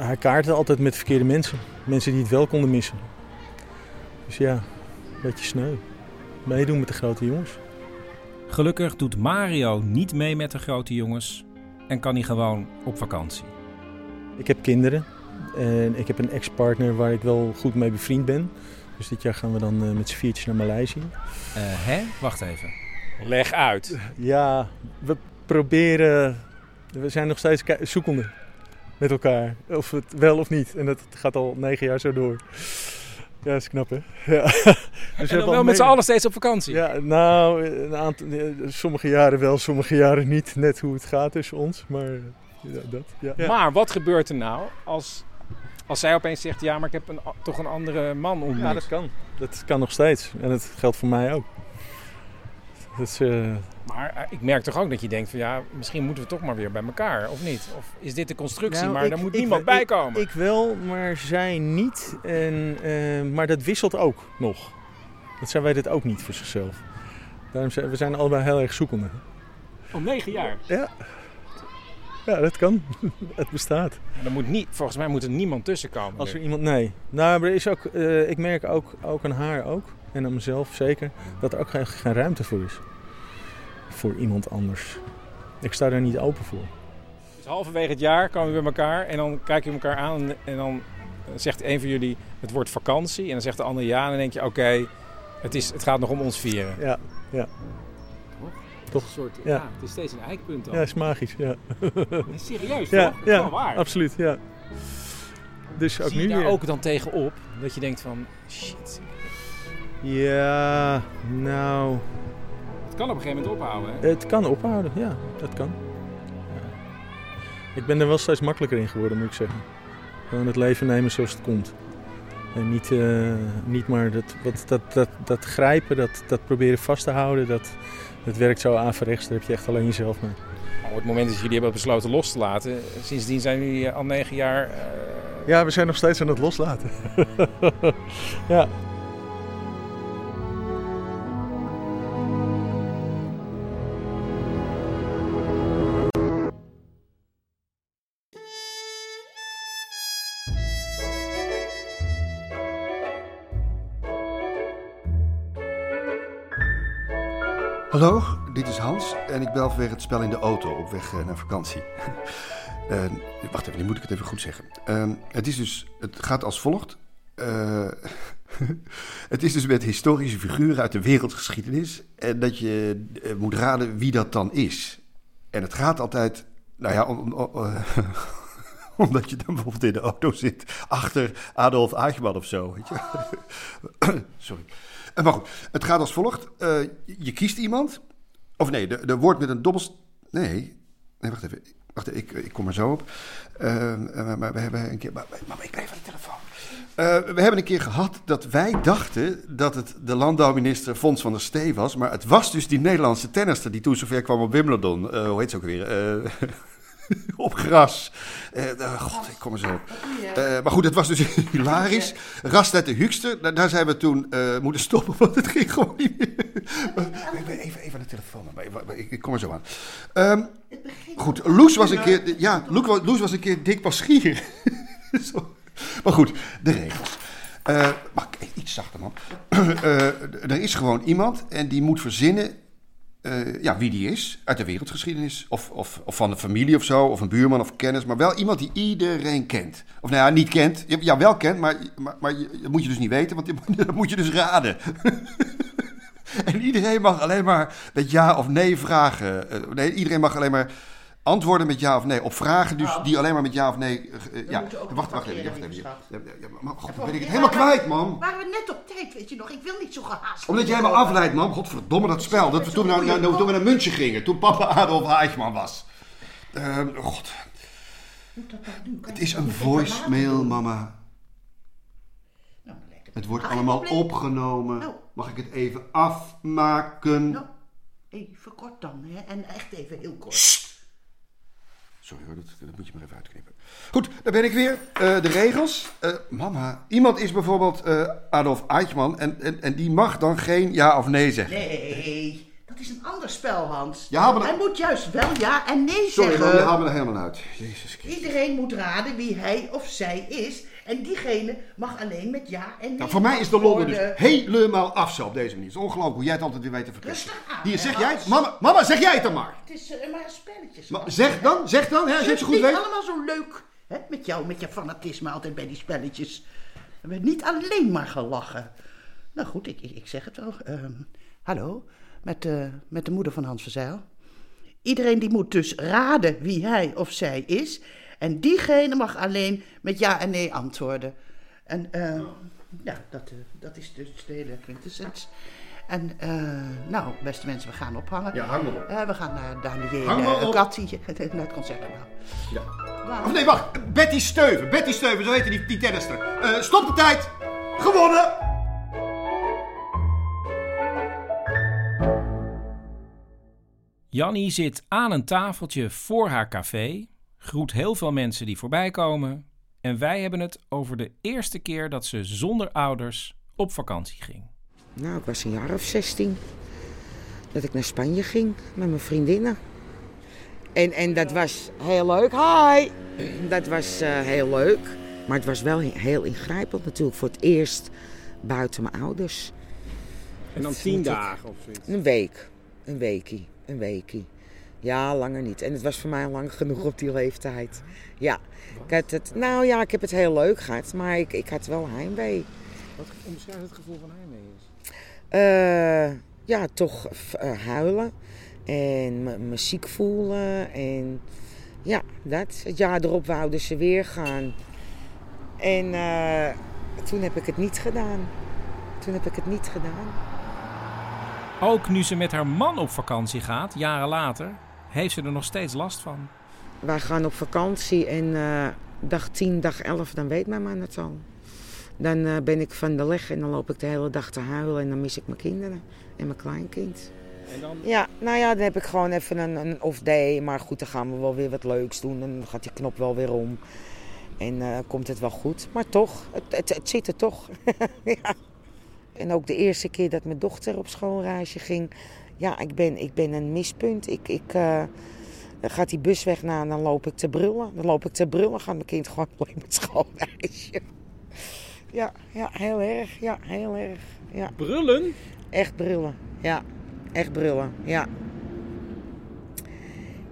Hij kaartte altijd met verkeerde mensen. Mensen die het wel konden missen. Dus ja, een beetje sneu. Meedoen met de grote jongens. Gelukkig doet Mario niet mee met de grote jongens en kan hij gewoon op vakantie. Ik heb kinderen en ik heb een ex-partner waar ik wel goed mee bevriend ben. Dus dit jaar gaan we dan eh, met z'n viertjes naar Maleisië. Eh, hè? Wacht even. Leg uit. Ja, we proberen. We zijn nog steeds zoekende met elkaar. Of het wel of niet. En dat gaat al negen jaar zo door. Ja, dat is knap hè. Ja. Dus we en dan al wel met z'n allen steeds op vakantie? Ja, nou, een aantal, sommige jaren wel, sommige jaren niet. Net hoe het gaat tussen ons. Maar ja, dat. Ja. Ja. Maar wat gebeurt er nou als, als zij opeens zegt... ja, maar ik heb een, toch een andere man ontmoet? Ja, dat kan. Dat kan nog steeds. En dat geldt voor mij ook. Is, eh, Maar eh, ik merk toch ook dat je denkt van... ja, misschien moeten we toch maar weer bij elkaar, of niet? Of is dit de constructie, Nou, maar ik- daar moet ik- niemand ik- bij komen? Ik wel, maar zij niet. En, eh, maar dat wisselt ook nog. Dat zij weet het ook niet voor zichzelf. Daarom zijn we zijn allebei heel erg zoekende. Om negen jaar? Ja. Ja, dat kan. het bestaat. Er moet niet, volgens mij moet er niemand tussen komen. Als er nu. iemand... Nee. Nou, maar er is ook... eh, ik merk ook, ook aan haar ook. En aan mezelf zeker. Dat er ook geen, geen ruimte voor is. Voor iemand anders. Ik sta daar niet open voor. Dus halverwege het jaar komen we bij elkaar en dan kijk je elkaar aan en- dan zegt een van jullie het wordt vakantie en dan zegt de ander ja en dan denk je oké, het het, het gaat nog om ons vieren. Ja, ja. Toch? Een soort, ja. Ja. het is steeds een eikpunt dan. Ja, is magisch. Ja. is serieus ja, toch? Dat is ja, wel waar. absoluut. Ja. Dus ook Zie je nu daar weer. ook dan tegenop dat je denkt van shit, Ja, nou... het kan op een gegeven moment ophouden. Hè? Het kan ophouden, ja, dat kan. Ja. Ik ben er wel steeds makkelijker in geworden, moet ik zeggen. Gewoon het leven nemen zoals het komt. En niet, eh, niet maar dat, wat, dat, dat, dat grijpen, dat, dat proberen vast te houden, dat, dat werkt zo averechts. Daar heb je echt alleen jezelf mee. Op het moment dat jullie hebben besloten los te laten, sindsdien zijn jullie al negen jaar. eh, Ja, we zijn nog steeds aan het loslaten. ja. Hallo, dit is Hans en ik bel vanwege het spel in de auto op weg eh, naar vakantie. Eh, wacht even, nu moet ik het even goed zeggen. Ehm, het, is dus, het gaat als volgt. Eh, het is dus met historische figuren uit de wereldgeschiedenis. En dat je moet raden wie dat dan is. En het gaat altijd, nou ja, om, om- om- omdat je dan bijvoorbeeld in de auto zit achter Adolf Eichmann of zo. Weet je? Sorry. Eh, Maar goed, het gaat als volgt. Eh, je kiest iemand. Of nee, er wordt met een dobbels... Nee, nee wacht even. Wacht ik, ik kom er zo op. Eh, eh, maar we hebben een keer... Maar, ik blijf aan de telefoon. Eh, we hebben een keer gehad dat wij dachten dat het de landbouwminister Fons van der Stee was. Maar het was dus die Nederlandse tennister die toen zover kwam op Wimbledon. Eh, hoe heet ze ook weer? Op gras. Eh, God, ik kom er zo. Eh, maar goed, het was dus hilarisch. Rastlet de Huukster, daar, zijn we toen eh, moeten stoppen, want het ging gewoon niet meer. Ik ben even, even aan de telefoon, maar ik, kom er zo aan. Ehm, goed, Loes was een keer, ja, Loes was, een keer dik paschier. Maar goed, de regels. Mag ik iets zachter, man? Er is gewoon iemand en die moet verzinnen eh, ja, wie die is uit de wereldgeschiedenis. Of, of, of van de familie of zo, of een buurman of kennis. Maar wel iemand die iedereen kent. Of nou ja, niet kent. Ja, wel kent, maar, maar, maar dat moet je dus niet weten, want dat moet je dus raden. en iedereen mag alleen maar met ja of nee vragen. Eh, nee, iedereen mag alleen maar antwoorden met ja of nee. Op vragen dus die alleen maar met ja of nee... eh, eh, ja, wacht, wacht even. Wacht even. Ja, ja, ja, maar, god, dan ben ik het helemaal kwijt, man. Waren we net op tijd, weet je nog? Ik wil niet zo gehaast. Omdat jij me afleidt, man. Godverdomme, dat spel. Dat we toen, naar- toen we naar München gingen. Toen papa Adolf Eichmann was. Ehm, God. Het is een voicemail, mama. Het wordt allemaal opgenomen. Nou. Mag ik het even afmaken? Even kort dan, hè? En echt even heel kort. Sorry hoor, dat, dat moet je maar even uitknippen. Goed, daar ben ik weer. Eh, de regels. Eh, mama, iemand is bijvoorbeeld eh, Adolf Eichmann en, en, en die mag dan geen ja of nee zeggen. Nee, dat is een ander spel, Hans. Hij moet juist wel ja en nee Sorry, zeggen. je haalt me er helemaal uit. Jezus. Iedereen moet raden wie hij of zij is. En diegene mag alleen met ja en nee Nou, voor mij is de lol dus helemaal af zo op deze manier. Het is ongelooflijk hoe jij het altijd weer weet te hè, zeg jij het? Mama, mama, zeg jij het dan maar. Het is eh, maar een spelletje. Maar zeg dan, zeg dan, hè, je het zo goed niet weet. allemaal zo leuk. Hè? Met jou, met je fanatisme altijd bij die spelletjes. Er werd niet alleen maar gelachen. Nou goed, ik, ik, zeg het wel. Ehm, hallo, met, de met de moeder van Hans Verzeil. Iedereen die moet dus raden wie hij of zij is. En diegene mag alleen met ja en nee antwoorden. En eh, ja, dat, eh, dat is dus de hele quintessens. En eh, nou, beste mensen, we gaan ophangen. Ja, hang maar op. We gaan naar uh, op. Kattie, naar het concertgebouw. Ja. Of nee, wacht. Betty Steuven. Betty Steuven, zo heette die, die tennister. Eh, stop de tijd. Gewonnen. Jannie zit aan een tafeltje voor haar café, groet heel veel mensen die voorbij komen. En wij hebben het over de eerste keer dat ze zonder ouders op vakantie ging. Nou, ik was een jaar of 16. Dat ik naar Spanje ging met mijn vriendinnen. En, en dat was heel leuk. Hi! Dat was eh, heel leuk. Maar het was wel heel ingrijpend natuurlijk. Voor het eerst buiten mijn ouders. En dan tien dagen of zoiets? Een week. Een weekie. Een weekie. Ja, langer niet. En het was voor mij al lang genoeg op die leeftijd. Ja. Ik had het, nou ja, ik heb het heel leuk gehad. Maar ik, ik had wel heimwee. Wat omschrijft het gevoel van heimwee is? Eh, ja, toch eh, huilen en me, me ziek voelen. En ja, dat. Het jaar erop wouden ze weer gaan. En eh, toen heb ik het niet gedaan. Toen heb ik het niet gedaan. Ook nu ze met haar man op vakantie gaat, jaren later, heeft ze er nog steeds last van. Wij gaan op vakantie en eh, dag 10, dag 11, dan weet mijn man het al. Dan eh, ben ik van de leg en dan loop ik de hele dag te huilen en dan mis ik mijn kinderen en mijn kleinkind. En dan? Ja, nou ja, dan heb ik gewoon even een, een off day. Maar goed, dan gaan we wel weer wat leuks doen. Dan gaat die knop wel weer om. En eh, komt het wel goed. Maar toch, het, het, het zit er toch. ja. En ook de eerste keer dat mijn dochter op schoolreisje ging. Ja, ik ben, ik ben een mispunt. Ik, ik, eh, dan gaat die bus weg na en dan loop ik te brullen. Dan loop ik te brullen, gaat mijn kind gewoon alleen met schoolreisje. Ja, ja, heel erg. Ja, heel erg. Ja. Brullen? Echt brullen, ja. Echt brullen, ja.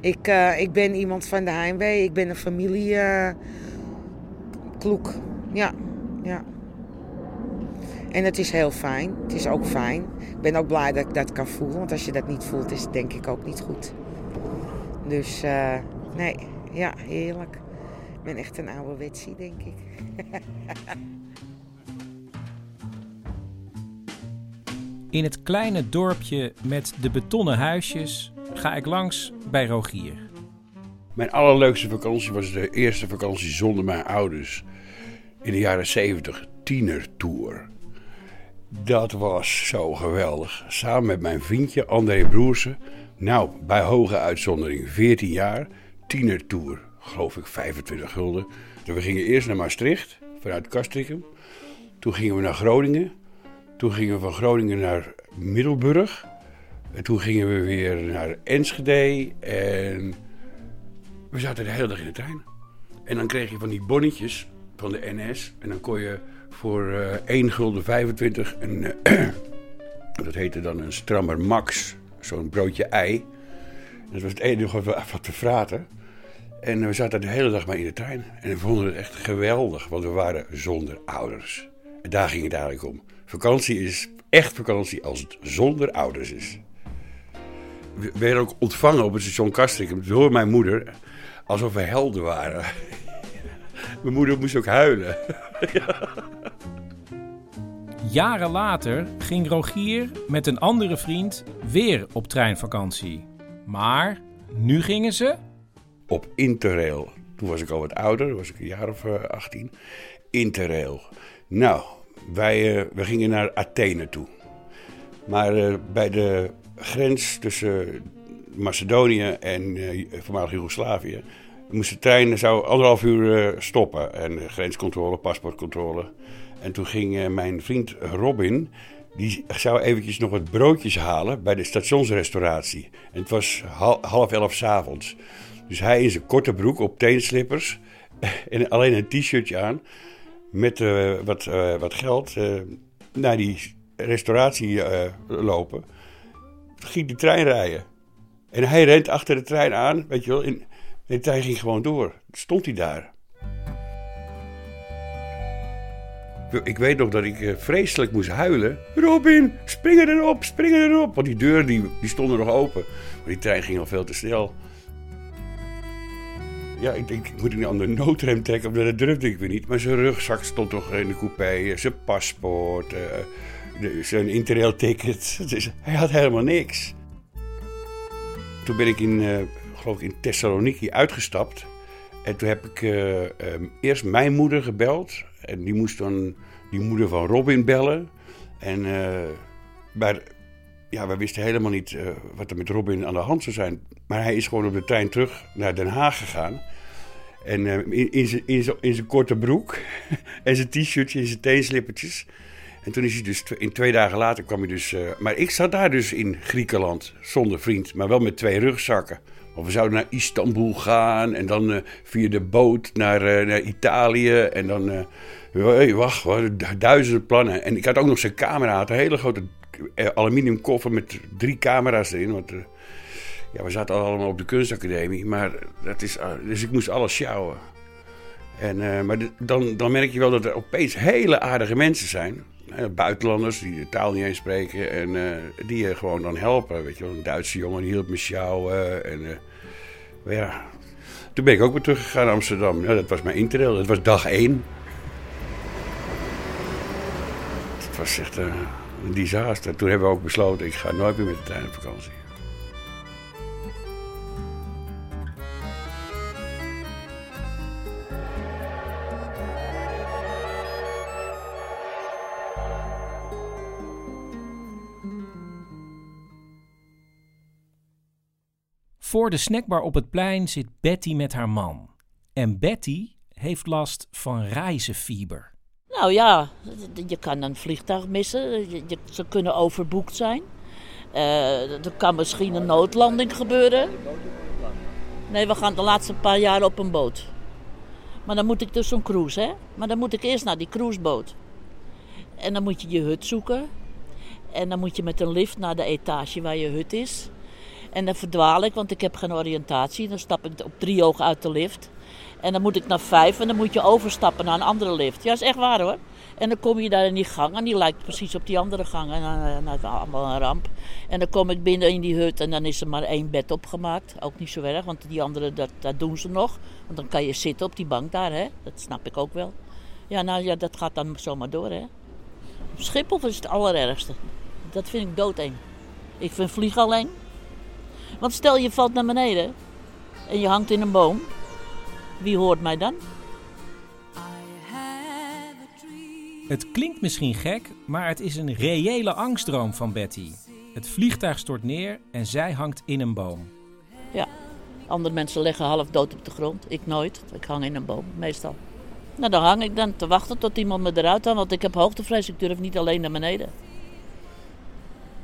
Ik, eh, ik ben iemand van de heimwee. Ik ben een familie eh, kloek. Ja, ja. En het is heel fijn. Het is ook fijn. Ik ben ook blij dat ik dat kan voelen. Want als je dat niet voelt, is het denk ik ook niet goed. Dus uh, nee, ja, heerlijk. Ik ben echt een oude wetsie, denk ik. In het kleine dorpje met de betonnen huisjes ga ik langs bij Rogier. Mijn allerleukste vakantie was de eerste vakantie zonder mijn ouders. In de jaren 70, tienertour. Dat was zo geweldig. Samen met mijn vriendje André Broersen. Nou, bij hoge uitzondering 14 jaar. Tienertour. Geloof ik 25 gulden. We gingen eerst naar Maastricht, vanuit Castricum. Toen gingen we naar Groningen. Toen gingen we van Groningen naar Middelburg. En toen gingen we weer naar Enschede. En we zaten de hele dag in de trein. En dan kreeg je van die bonnetjes van de NS. En dan kon je voor uh, 1 gulden 25 een, uh, dat heette dan een strammer max. Zo'n broodje ei. Dat was het enige wat te fraten. En we zaten de hele dag maar in de trein. En we vonden het echt geweldig, want we waren zonder ouders. En daar ging het eigenlijk om. Vakantie is echt vakantie als het zonder ouders is. We werden ook ontvangen op het station Kastrik door mijn moeder alsof we helden waren. Mijn moeder moest ook huilen. Jaren later ging Rogier met een andere vriend weer op treinvakantie. Maar nu gingen ze. Op Interrail. Toen was ik al wat ouder, was ik een jaar of uh, 18. Interrail. Nou, wij, uh, we gingen naar Athene toe. Maar uh, bij de grens tussen Macedonië en voormalig Joegoslavië moest de trein zou anderhalf uur stoppen. En grenscontrole, paspoortcontrole. En toen ging mijn vriend Robin, die zou eventjes nog wat broodjes halen bij de stationsrestauratie. En het was half elf s'avonds. Dus hij in zijn korte broek op teenslippers en alleen een t-shirtje aan met wat, wat geld naar die restauratie lopen. Ging de trein rijden. En hij rent achter de trein aan, weet je wel. De trein ging gewoon door. Stond hij daar. Ik weet nog dat ik vreselijk moest huilen. Robin, spring erop, spring erop. Want die deuren die, die stonden nog open. Maar die trein ging al veel te snel. Ja, ik denk, moet ik nu aan de noodrem trekken? Of dat durfde ik weer niet. Maar zijn rugzak stond toch in de coupé. Zijn paspoort, uh, zijn interrail-ticket. Dus hij had helemaal niks. Toen ben ik in, geloof in Thessaloniki uitgestapt. En toen heb ik uh, um, eerst mijn moeder gebeld. En die moest dan die moeder van Robin bellen. En maar, ja, we wisten helemaal niet wat er met Robin aan de hand zou zijn. Maar hij is gewoon op de trein terug naar Den Haag gegaan. En uh, in, in zijn korte broek en zijn t-shirtje en zijn teenslippertjes. En toen is hij dus, in twee dagen later kwam hij dus... Maar ik zat daar dus in Griekenland, zonder vriend, maar wel met twee rugzakken. Want we zouden naar Istanbul gaan en dan uh, via de boot naar, naar Italië. En dan, hey, wacht, hadden duizenden plannen. En ik had ook nog zijn camera, had een hele grote aluminium koffer met drie camera's erin. Want, ja, we zaten allemaal op de kunstacademie, maar dat is, dus ik moest alles sjouwen. En, maar dan, dan merk je wel dat er opeens hele aardige mensen zijn. Buitenlanders die de taal niet eens spreken en die je gewoon dan helpen. Weet je wel, een Duitse jongen die hielp me sjouwen. En ja, toen ben ik ook weer teruggegaan naar Amsterdam. Ja, dat was mijn interrail, dat was dag één. Het was echt een disaster. Toen hebben we ook besloten, ik ga nooit meer met de trein op vakantie. Voor de snackbar op het plein zit Betty met haar man. En Betty heeft last van reizenfieber. Nou ja, je kan een vliegtuig missen. Je, ze kunnen overboekt zijn. Uh, er kan misschien een noodlanding gebeuren. Nee, we gaan de laatste paar jaar op een boot. Maar dan moet ik dus zo'n cruise, hè? Maar dan moet ik eerst naar die cruiseboot. En dan moet je je hut zoeken. En dan moet je met een lift naar de etage waar je hut is. En dan verdwaal ik, want ik heb geen oriëntatie. Dan stap ik op drie ogen uit de lift. En dan moet ik naar vijf en dan moet je overstappen naar een andere lift. Ja, is echt waar hoor. En dan kom je daar in die gang en die lijkt precies op die andere gang. En dan uh, nou, allemaal een ramp. En dan kom ik binnen in die hut en dan is er maar één bed opgemaakt. Ook niet zo erg, want die andere, dat, dat doen ze nog. Want dan kan je zitten op die bank daar, hè. Dat snap ik ook wel. Ja, nou ja, dat gaat dan zomaar door, hè. Schiphol is het allerergste. Dat vind ik doodeng. Ik vind vliegen alleen. Want stel je valt naar beneden en je hangt in een boom. Wie hoort mij dan? Het klinkt misschien gek, maar het is een reële angstdroom van Betty. Het vliegtuig stort neer en zij hangt in een boom. Ja, andere mensen liggen half dood op de grond. Ik nooit. Ik hang in een boom, meestal. Nou, dan hang ik dan te wachten tot iemand me eruit haalt, want ik heb hoogtevrees. Ik durf niet alleen naar beneden.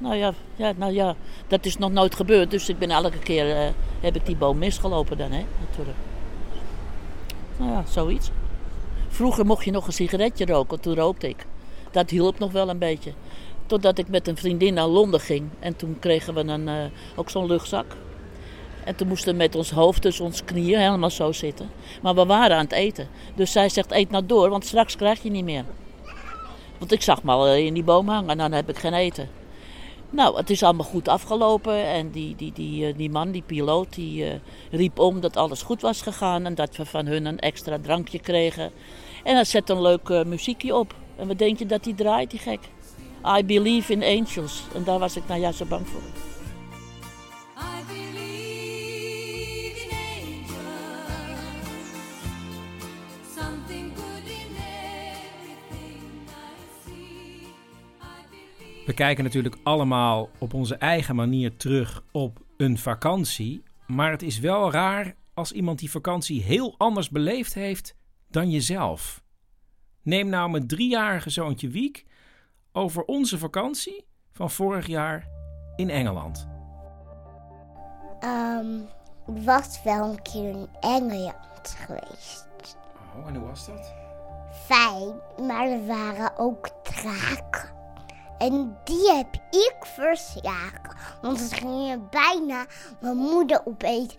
Nou ja, ja, nou ja, dat is nog nooit gebeurd. Dus ik ben elke keer, uh, heb ik die boom misgelopen dan, hè, natuurlijk. Nou ja, zoiets. Vroeger mocht je nog een sigaretje roken, toen rookte ik. Dat hielp nog wel een beetje. Totdat ik met een vriendin naar Londen ging. En toen kregen we een, uh, ook zo'n luchtzak. En toen moesten we met ons hoofd tussen ons knieën helemaal zo zitten. Maar we waren aan het eten. Dus zij zegt, eet nou door, want straks krijg je niet meer. Want ik zag me al in die boom hangen en dan heb ik geen eten. Nou, het is allemaal goed afgelopen. En die, die, die, die man, die piloot, die uh, riep om dat alles goed was gegaan. En dat we van hun een extra drankje kregen. En hij zet een leuk uh, muziekje op. En wat denk je dat die draait, die gek? I Believe in Angels. En daar was ik nou juist zo bang voor. We kijken natuurlijk allemaal op onze eigen manier terug op een vakantie. Maar het is wel raar als iemand die vakantie heel anders beleefd heeft dan jezelf. Neem nou mijn driejarige zoontje Wiek over onze vakantie van vorig jaar in Engeland. Um, ik was wel een keer in Engeland geweest. Oh, en hoe was dat? Fijn, maar er waren ook draken. En die heb ik verslagen. Want het ging je bijna mijn moeder opeten.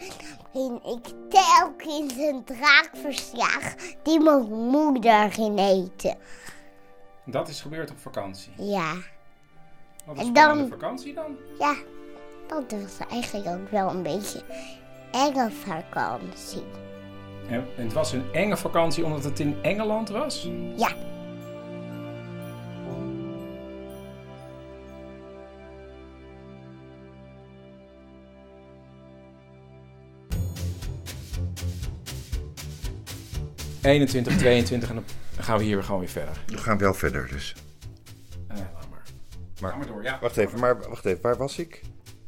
En ik telkens een draak verslagen die mijn moeder ging eten. Dat is gebeurd op vakantie? Ja. Wat een spannende vakantie dan? Ja, dat was eigenlijk ook wel een beetje enge vakantie. En het was een enge vakantie omdat het in Engeland was? Ja. ...21, 22 en dan gaan we hier weer gewoon weer verder. We gaan wel verder dus. Uh, laat maar. Maar, Ga maar door, ja. Wacht even, maar wacht even, waar was ik?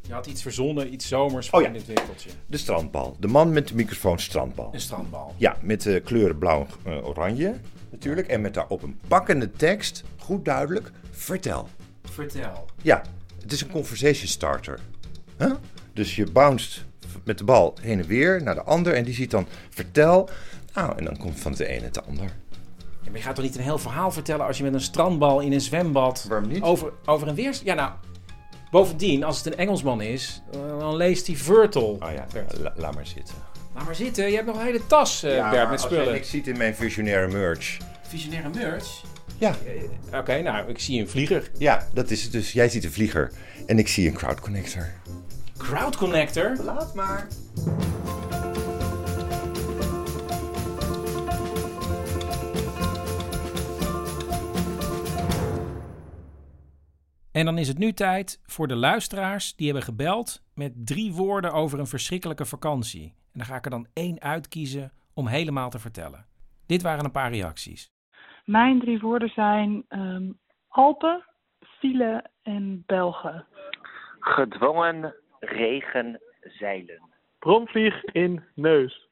Je had iets verzonnen, iets zomers Oh ja. in dit winkeltje. De strandbal. De man met de microfoon strandbal. Een strandbal. Ja, met de kleuren blauw en eh, oranje natuurlijk. En met daarop een pakkende tekst, goed duidelijk, vertel. Vertel. Ja, het is een conversation starter. Huh? Dus je bounced met de bal heen en weer naar de ander en die ziet dan vertel. Nou, en dan komt van de ene het de ander. Ja, maar je gaat toch niet een heel verhaal vertellen als je met een strandbal in een zwembad... Waarom niet? Over, over een weer... Ja, nou... Bovendien, als het een Engelsman is, eh, dan leest hij Virtel. Oh ja, la- laat maar zitten. Laat maar zitten, je hebt nog een hele tas, eh, Ja, Bert, maar met spullen. jij niks ziet in mijn visionaire merch. Visionaire merch? Ja. Eh, Oké, nou, ik zie een vlieger. Ja, dat is het dus. Jij ziet een vlieger en ik zie een crowd connector. Crowd Connector? Laat maar. En dan is het nu tijd voor de luisteraars die hebben gebeld met drie woorden over een verschrikkelijke vakantie. En dan ga ik er dan één uitkiezen om helemaal te vertellen. Dit waren een paar reacties. Mijn drie woorden zijn ehm, Alpen, file en Belgen. Gedwongen regenzeilen. Bromvlieg in neus.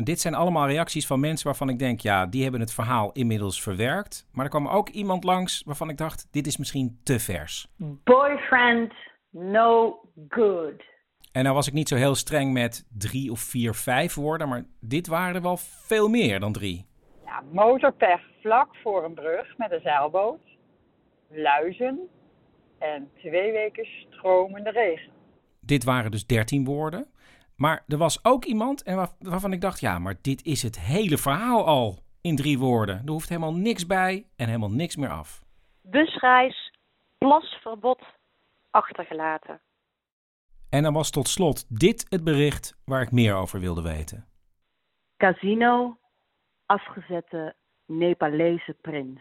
En dit zijn allemaal reacties van mensen waarvan ik denk, ja, die hebben het verhaal inmiddels verwerkt. Maar er kwam ook iemand langs waarvan ik dacht, dit is misschien te vers. Boyfriend, no good. En nou was ik niet zo heel streng met drie of vier, vijf woorden, maar dit waren er wel veel meer dan drie. Ja, motorpech vlak voor een brug met een zeilboot. Luizen. En twee weken stromende regen. Dit waren dus dertien woorden. Maar er was ook iemand en waar- waarvan ik dacht, ja, maar dit is het hele verhaal al in drie woorden. Er hoeft helemaal niks bij en helemaal niks meer af. Busreis, plasverbod achtergelaten. En dan was tot slot dit het bericht waar ik meer over wilde weten. Casino, afgezette Nepalese prins.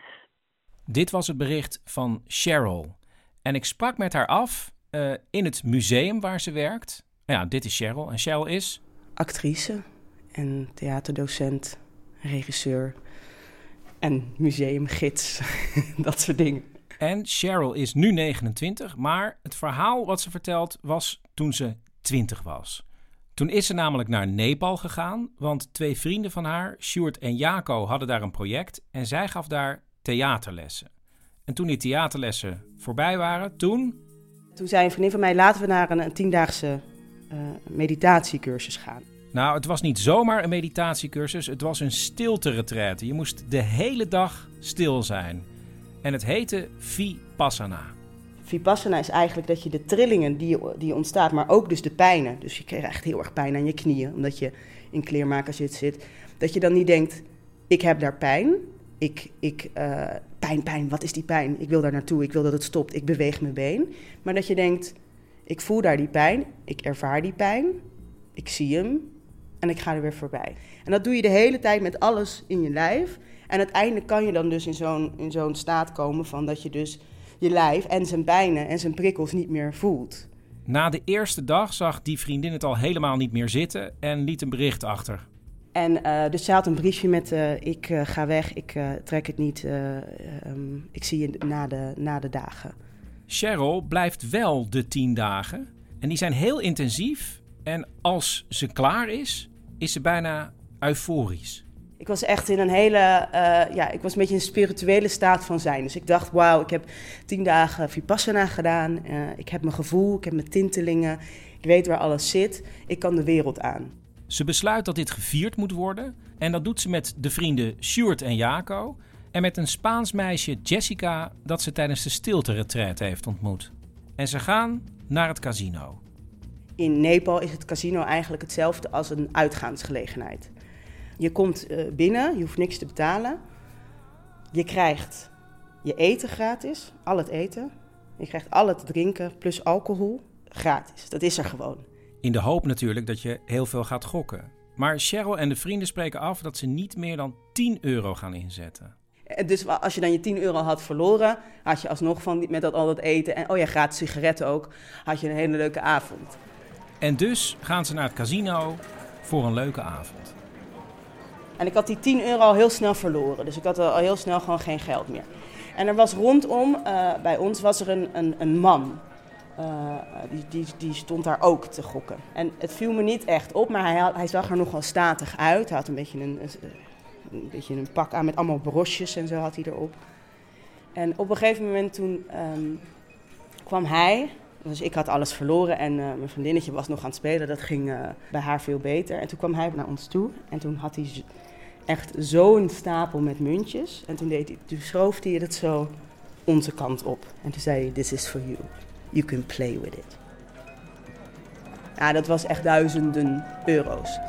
Dit was het bericht van Cheryl. En ik sprak met haar af eh, in het museum waar ze werkt. Nou Ja, dit is Cheryl. En Cheryl is actrice en theaterdocent, regisseur en museumgids, dat soort dingen. En Cheryl is nu 29, maar het verhaal wat ze vertelt was toen ze 20 was. Toen is ze namelijk naar Nepal gegaan, want twee vrienden van haar, Sjoerd en Jaco, hadden daar een project en zij gaf daar theaterlessen. En toen die theaterlessen voorbij waren, toen Toen zei een vriendin van mij, laten we naar een, een tiendaagse meditatiecursus gaan. Nou, het was niet zomaar een meditatiecursus, het was een stilte-retraite. Je moest de hele dag stil zijn. En het heette Vipassana. Vipassana is eigenlijk dat je de trillingen die, die ontstaat, maar ook dus de pijnen. Dus je krijgt heel erg pijn aan je knieën, omdat je in kleermakerzit zit. Dat je dan niet denkt, ik heb daar pijn. Ik, ik, eh, pijn, pijn, wat is die pijn? Ik wil daar naartoe, ik wil dat het stopt, ik beweeg mijn been. Maar dat je denkt, ik voel daar die pijn, ik ervaar die pijn, ik zie hem en ik ga er weer voorbij. En dat doe je de hele tijd met alles in je lijf. En uiteindelijk kan je dan dus in zo'n, in zo'n staat komen van dat je dus je lijf en zijn pijnen en zijn prikkels niet meer voelt. Na de eerste dag zag die vriendin het al helemaal niet meer zitten en liet een bericht achter. En eh, dus zij had een briefje met: eh, Ik eh, ga weg, ik trek het niet, eh, ehm, ik zie je na de, na de dagen. Cheryl blijft wel de tien dagen en die zijn heel intensief. En als ze klaar is, is ze bijna euforisch. Ik was echt in een hele, eh, ja, ik was een beetje in een spirituele staat van zijn. Dus ik dacht, wauw, ik heb tien dagen Vipassana gedaan. Eh, ik heb mijn gevoel, ik heb mijn tintelingen. Ik weet waar alles zit. Ik kan de wereld aan. Ze besluit dat dit gevierd moet worden en dat doet ze met de vrienden Sjoerd en Jaco en met een Spaans meisje Jessica dat ze tijdens de stilte-retreat heeft ontmoet. En ze gaan naar het casino. In Nepal is het casino eigenlijk hetzelfde als een uitgaansgelegenheid. Je komt eh, binnen, je hoeft niks te betalen. Je krijgt je eten gratis, al het eten. Je krijgt al het drinken plus alcohol gratis. Dat is er gewoon. In de hoop natuurlijk dat je heel veel gaat gokken. Maar Cheryl en de vrienden spreken af dat ze niet meer dan 10 euro gaan inzetten. En Dus als je dan je 10 euro had verloren, had je alsnog van met dat, al dat eten en oh ja, gratis sigaretten ook, had je een hele leuke avond. En dus gaan ze naar het casino voor een leuke avond. En ik had die 10 euro al heel snel verloren. Dus ik had al heel snel gewoon geen geld meer. En er was rondom, eh, bij ons, was er een, een, een man. Eh, die, die, die stond daar ook te gokken. En het viel me niet echt op, maar hij, hij zag er nogal statig uit. Hij had een beetje een, een, een beetje een pak aan met allemaal brosjes en zo had hij erop. En op een gegeven moment toen ehm, kwam hij, dus ik had alles verloren en eh, mijn vriendinnetje was nog aan het spelen. Dat ging eh, bij haar veel beter. En toen kwam hij naar ons toe en toen had hij echt zo'n stapel met muntjes. En toen, deed hij, toen schoof hij het zo onze kant op. En toen zei hij, this is for you. You can play with it. Ja, dat was echt duizenden euro's.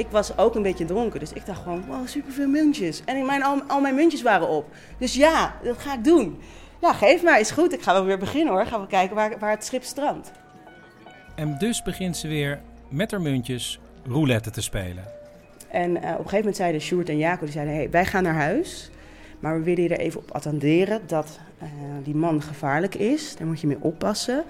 Ik was ook een beetje dronken, dus ik dacht gewoon, wow, superveel muntjes. En in mijn, al, al mijn muntjes waren op. Dus ja, dat ga ik doen. Ja, geef maar, is goed. Ik ga wel weer beginnen hoor. Gaan we kijken waar, waar het schip strandt. En dus begint ze weer met haar muntjes roulette te spelen. En eh, op een gegeven moment zeiden Sjoerd en Jaco, die zeiden, hey, wij gaan naar huis. Maar we willen je er even op attenderen dat eh, die man gevaarlijk is. Daar moet je mee oppassen.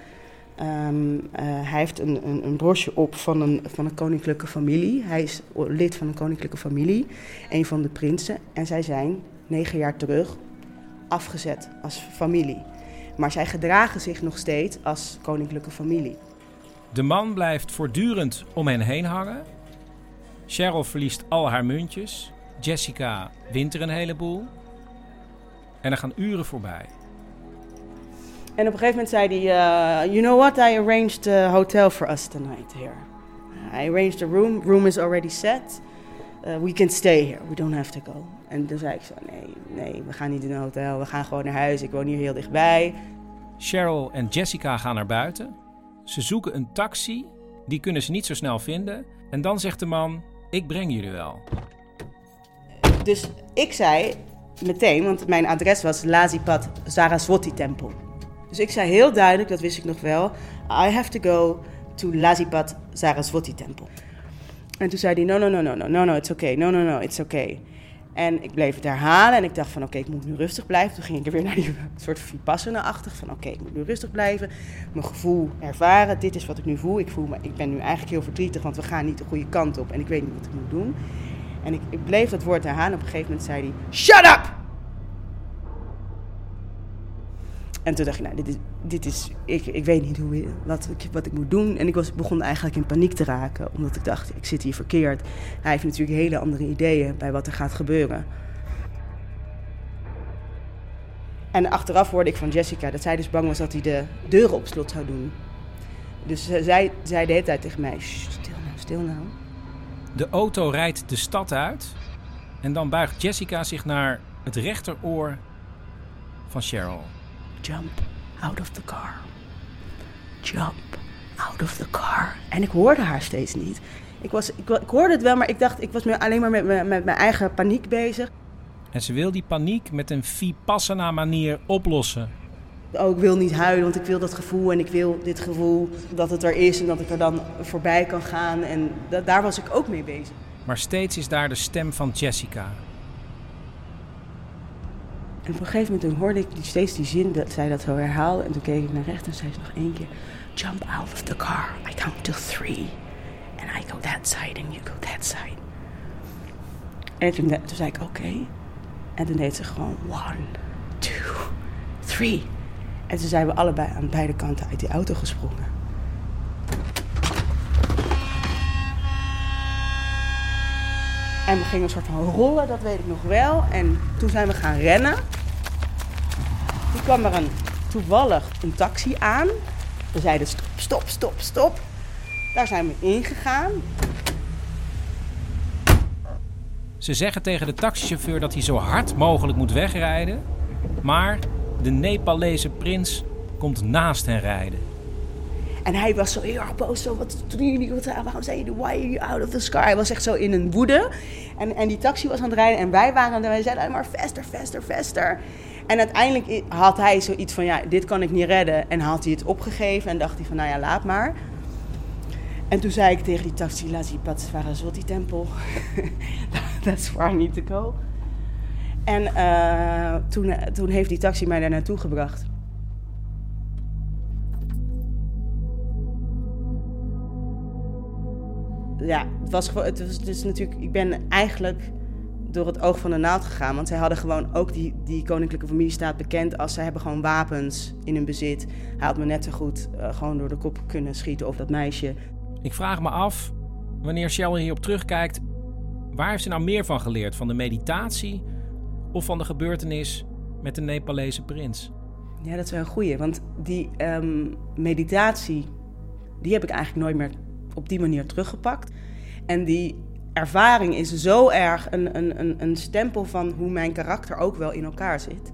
Ehm, eh, hij heeft een, een, een brosje op van een, van een koninklijke familie. Hij is lid van een koninklijke familie, een van de prinsen. En zij zijn negen jaar terug afgezet als familie. Maar zij gedragen zich nog steeds als koninklijke familie. De man blijft voortdurend om hen heen hangen. Cheryl verliest al haar muntjes. Jessica wint er een heleboel. En er gaan uren voorbij. En op een gegeven moment zei hij, uh, you know what, I arranged a hotel for us tonight here. I arranged a room, room is already set. Uh, we can stay here, we don't have to go. En toen zei ik zo, nee, nee, we gaan niet in een hotel, we gaan gewoon naar huis, ik woon hier heel dichtbij. Cheryl en Jessica gaan naar buiten. Ze zoeken een taxi Die kunnen ze niet zo snel vinden. En dan zegt de man: Ik breng jullie wel. Dus ik zei meteen, want mijn adres was Lazipad Saraswati Tempel. Dus ik zei heel duidelijk, dat wist ik nog wel, I have to go to Lazipad Saraswati Tempel. En toen zei hij, no, no, no, no, no, no, no, it's okay, no, no, no, it's okay. En ik bleef het herhalen en ik dacht van oké, ik moet nu rustig blijven. Toen ging ik er weer naar die soort vipassana-achtig van oké, ik moet nu rustig blijven. Mijn gevoel ervaren, dit is wat ik nu voel. Ik voel me, ik ben nu eigenlijk heel verdrietig, want we gaan niet de goede kant op en ik weet niet wat ik moet doen. En ik, ik bleef dat woord herhalen. Op een gegeven moment zei hij, shut up! En toen dacht ik, nou, dit is, dit is ik, ik weet niet hoe, wat, ik, wat ik moet doen. En ik was, begon eigenlijk in paniek te raken, omdat ik dacht, ik zit hier verkeerd. Hij heeft natuurlijk hele andere ideeën bij wat er gaat gebeuren. En achteraf hoorde ik van Jessica dat zij dus bang was dat hij de deuren op slot zou doen. Dus zij zei de hele tijd tegen mij, "Sst, stil nou, stil nou. De auto rijdt de stad uit. En dan buigt Jessica zich naar het rechteroor van Cheryl. Jump out of the car. Jump out of the car. En ik hoorde haar steeds niet. Ik, was, ik, ik hoorde het wel, maar ik dacht, ik was me alleen maar met, met, met mijn eigen paniek bezig. En ze wil die paniek met een vipassana manier oplossen. Oh, ik wil niet huilen, want ik wil dat gevoel en ik wil dit gevoel dat het er is en dat ik er dan voorbij kan gaan. En da- daar was ik ook mee bezig. Maar steeds is daar de stem van Jessica. En op een gegeven moment hoorde ik die, steeds die zin dat zij dat zo herhaalde. En toen keek ik naar rechts en zei ze nog één keer: Jump out of the car. I count to three. And I go that side and you go that side. En toen, toen zei ik: Oké. En toen deed ze gewoon: One, two, three. En toen zijn we allebei aan beide kanten uit die auto gesprongen. En we gingen een soort van rollen, dat weet ik nog wel. En toen zijn we gaan rennen. Toen kwam er een, toevallig een taxi aan. We zeiden stop, stop, stop, stop. Daar zijn we ingegaan. Ze zeggen tegen de taxichauffeur dat hij zo hard mogelijk moet wegrijden. Maar de Nepalese prins komt naast hen rijden. En hij was zo heel erg boos. Zo, wat doen jullie? Wat, waarom zijn jullie? Why are you out of the sky? Hij was echt zo in een woede. En, en die taxi was aan het rijden. En wij waren het wij zeiden alleen maar faster, faster, faster. En uiteindelijk had hij zoiets van, ja, dit kan ik niet redden. En had hij het opgegeven en dacht hij van, nou ja, laat maar. En toen zei ik tegen die taxi, Lazipat Saraswati Tempel. That's where I need to go. En eh, toen, toen heeft die taxi mij daar naartoe gebracht. Ja, het was gewoon, het was dus natuurlijk, ik ben eigenlijk door het oog van de naald gegaan. Want zij hadden gewoon ook die, die koninklijke familie staat bekend als zij hebben gewoon wapens in hun bezit. Hij had me net zo goed eh, gewoon door de kop kunnen schieten of dat meisje. Ik vraag me af, wanneer Cheryl hierop terugkijkt, waar heeft ze nou meer van geleerd? Van de meditatie of van de gebeurtenis met de Nepalese prins? Ja, dat is wel een goeie. Want die ehm, meditatie, die heb ik eigenlijk nooit meer op die manier teruggepakt. En die ervaring is zo erg een, een, een, stempel van hoe mijn karakter ook wel in elkaar zit.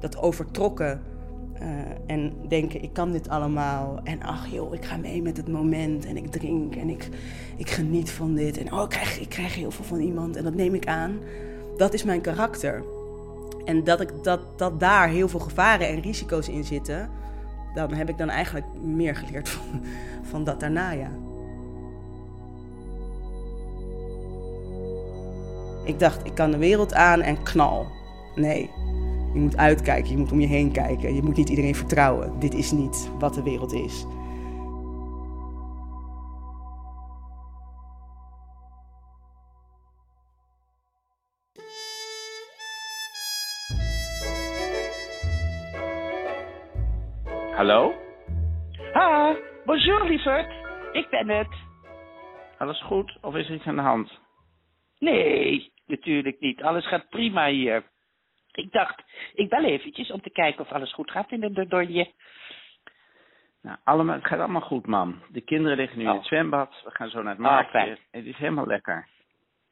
Dat overtrokken uh, en denken, ik kan dit allemaal. En ach joh, ik ga mee met het moment en ik drink en ik, ik geniet van dit. En oh, ik krijg, ik krijg heel veel van iemand en dat neem ik aan. Dat is mijn karakter. En dat, ik, dat, dat daar heel veel gevaren en risico's in zitten, dan heb ik dan eigenlijk meer geleerd van, van dat daarna, ja. Ik dacht, ik kan de wereld aan en knal. Nee, je moet uitkijken, je moet om je heen kijken. Je moet niet iedereen vertrouwen. Dit is niet wat de wereld is. Hallo? Ha, bonjour lieverd. Ik ben het. Alles goed of is er iets aan de hand? Nee, natuurlijk niet. Alles gaat prima hier. Ik dacht, ik bel eventjes om te kijken of alles goed gaat in de Dordogne. Nou, allemaal, het gaat allemaal goed, mam. De kinderen liggen nu in het zwembad. We gaan zo naar het marktje. fijn. het is helemaal lekker.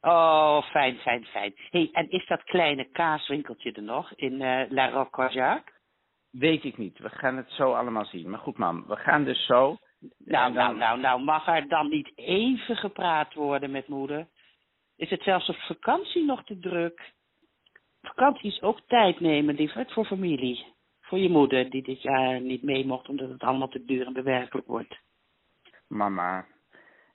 Oh, fijn, fijn, fijn. hey, en is dat kleine kaaswinkeltje er nog in eh La Roque Weet ik niet. We gaan het zo allemaal zien. Maar goed, mam. We gaan dus zo Nou, nou, nou, nou, mag er dan niet even gepraat worden met moeder? Is het zelfs op vakantie nog te druk? Vakantie is ook tijd nemen, lieverd, voor familie. Voor je moeder, die dit jaar niet mee mocht omdat het allemaal te duur en bewerkelijk wordt. Mama,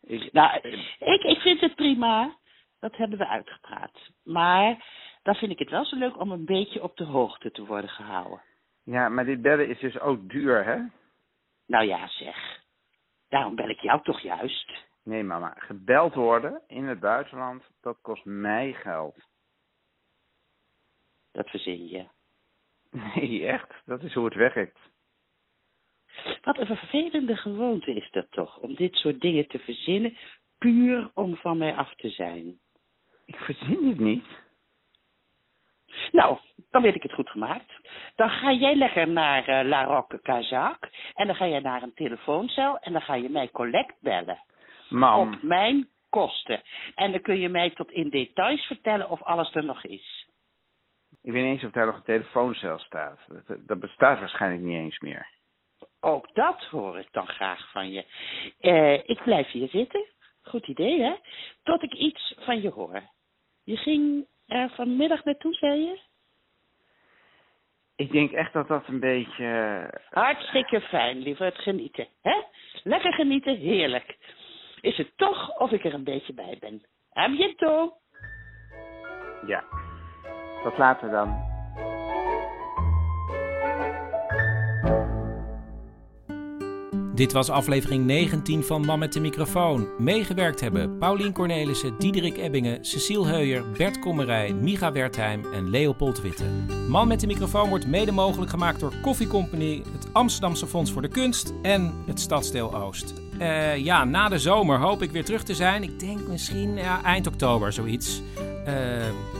ik, Nou, ik, ik vind het prima. Dat hebben we uitgepraat. Maar dan vind ik het wel zo leuk om een beetje op de hoogte te worden gehouden. ja, maar dit bellen is dus ook duur, hè? Nou ja, zeg. Daarom bel ik jou toch juist. Nee, mama, gebeld worden in het buitenland, dat kost mij geld. Dat verzin je. Nee, echt, dat is hoe het werkt. Wat een vervelende gewoonte is dat toch, om dit soort dingen te verzinnen, puur om van mij af te zijn. Ik verzin het niet. Nou, dan weet ik het goed gemaakt. Dan ga jij lekker naar eh, La Roque Kazak en dan ga je naar een telefooncel en dan ga je mij collect bellen. Op mijn kosten. En dan kun je mij tot in details vertellen of alles er nog is. ik weet niet eens of daar nog een telefooncel staat. Dat, dat bestaat waarschijnlijk niet eens meer. Ook dat hoor ik dan graag van je. Eh, ik blijf hier zitten. Goed idee, hè? Tot ik iets van je hoor. Je ging er vanmiddag naartoe, zei je? Ik denk echt dat dat een beetje... Hartstikke fijn, liever het genieten. Hè? Lekker genieten, heerlijk. Is het toch of ik er een beetje bij ben? A bientôt. Ja, tot later dan. Dit was aflevering 19 van Man met de microfoon. Meegewerkt hebben Paulien Cornelissen, Diederik Ebbingen, Cecile Heuyer, Bert Kommerij, Micha Wertheim en Leopold Witte. Man met de microfoon wordt mede mogelijk gemaakt door Koffie Company, het Amsterdamse Fonds voor de Kunst en het Stadsdeel Oost. Eh, ja, na de zomer hoop ik weer terug te zijn. Ik denk misschien ja, eind oktober zoiets. Eh,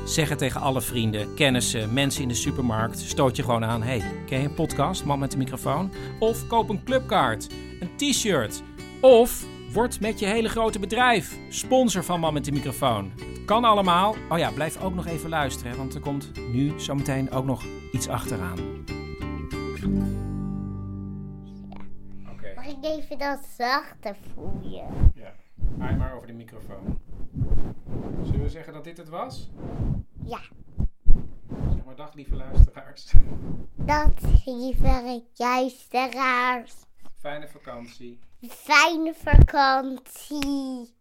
zeg het tegen alle vrienden, kennissen, mensen in de supermarkt. Stoot je gewoon aan. Hey, ken je een podcast, Man met de microfoon? Of koop een clubkaart, een t-shirt. Of word met je hele grote bedrijf sponsor van Man met de microfoon. Het kan allemaal. Oh ja, blijf ook nog even luisteren, want er komt nu zometeen ook nog iets achteraan. Ik even dat zachter voelen? Ja, haal maar over de microfoon. Zullen we zeggen dat dit het was? Ja. Zeg maar dag lieve luisteraars. Dat lieve luisteraars. Fijne vakantie. Fijne vakantie.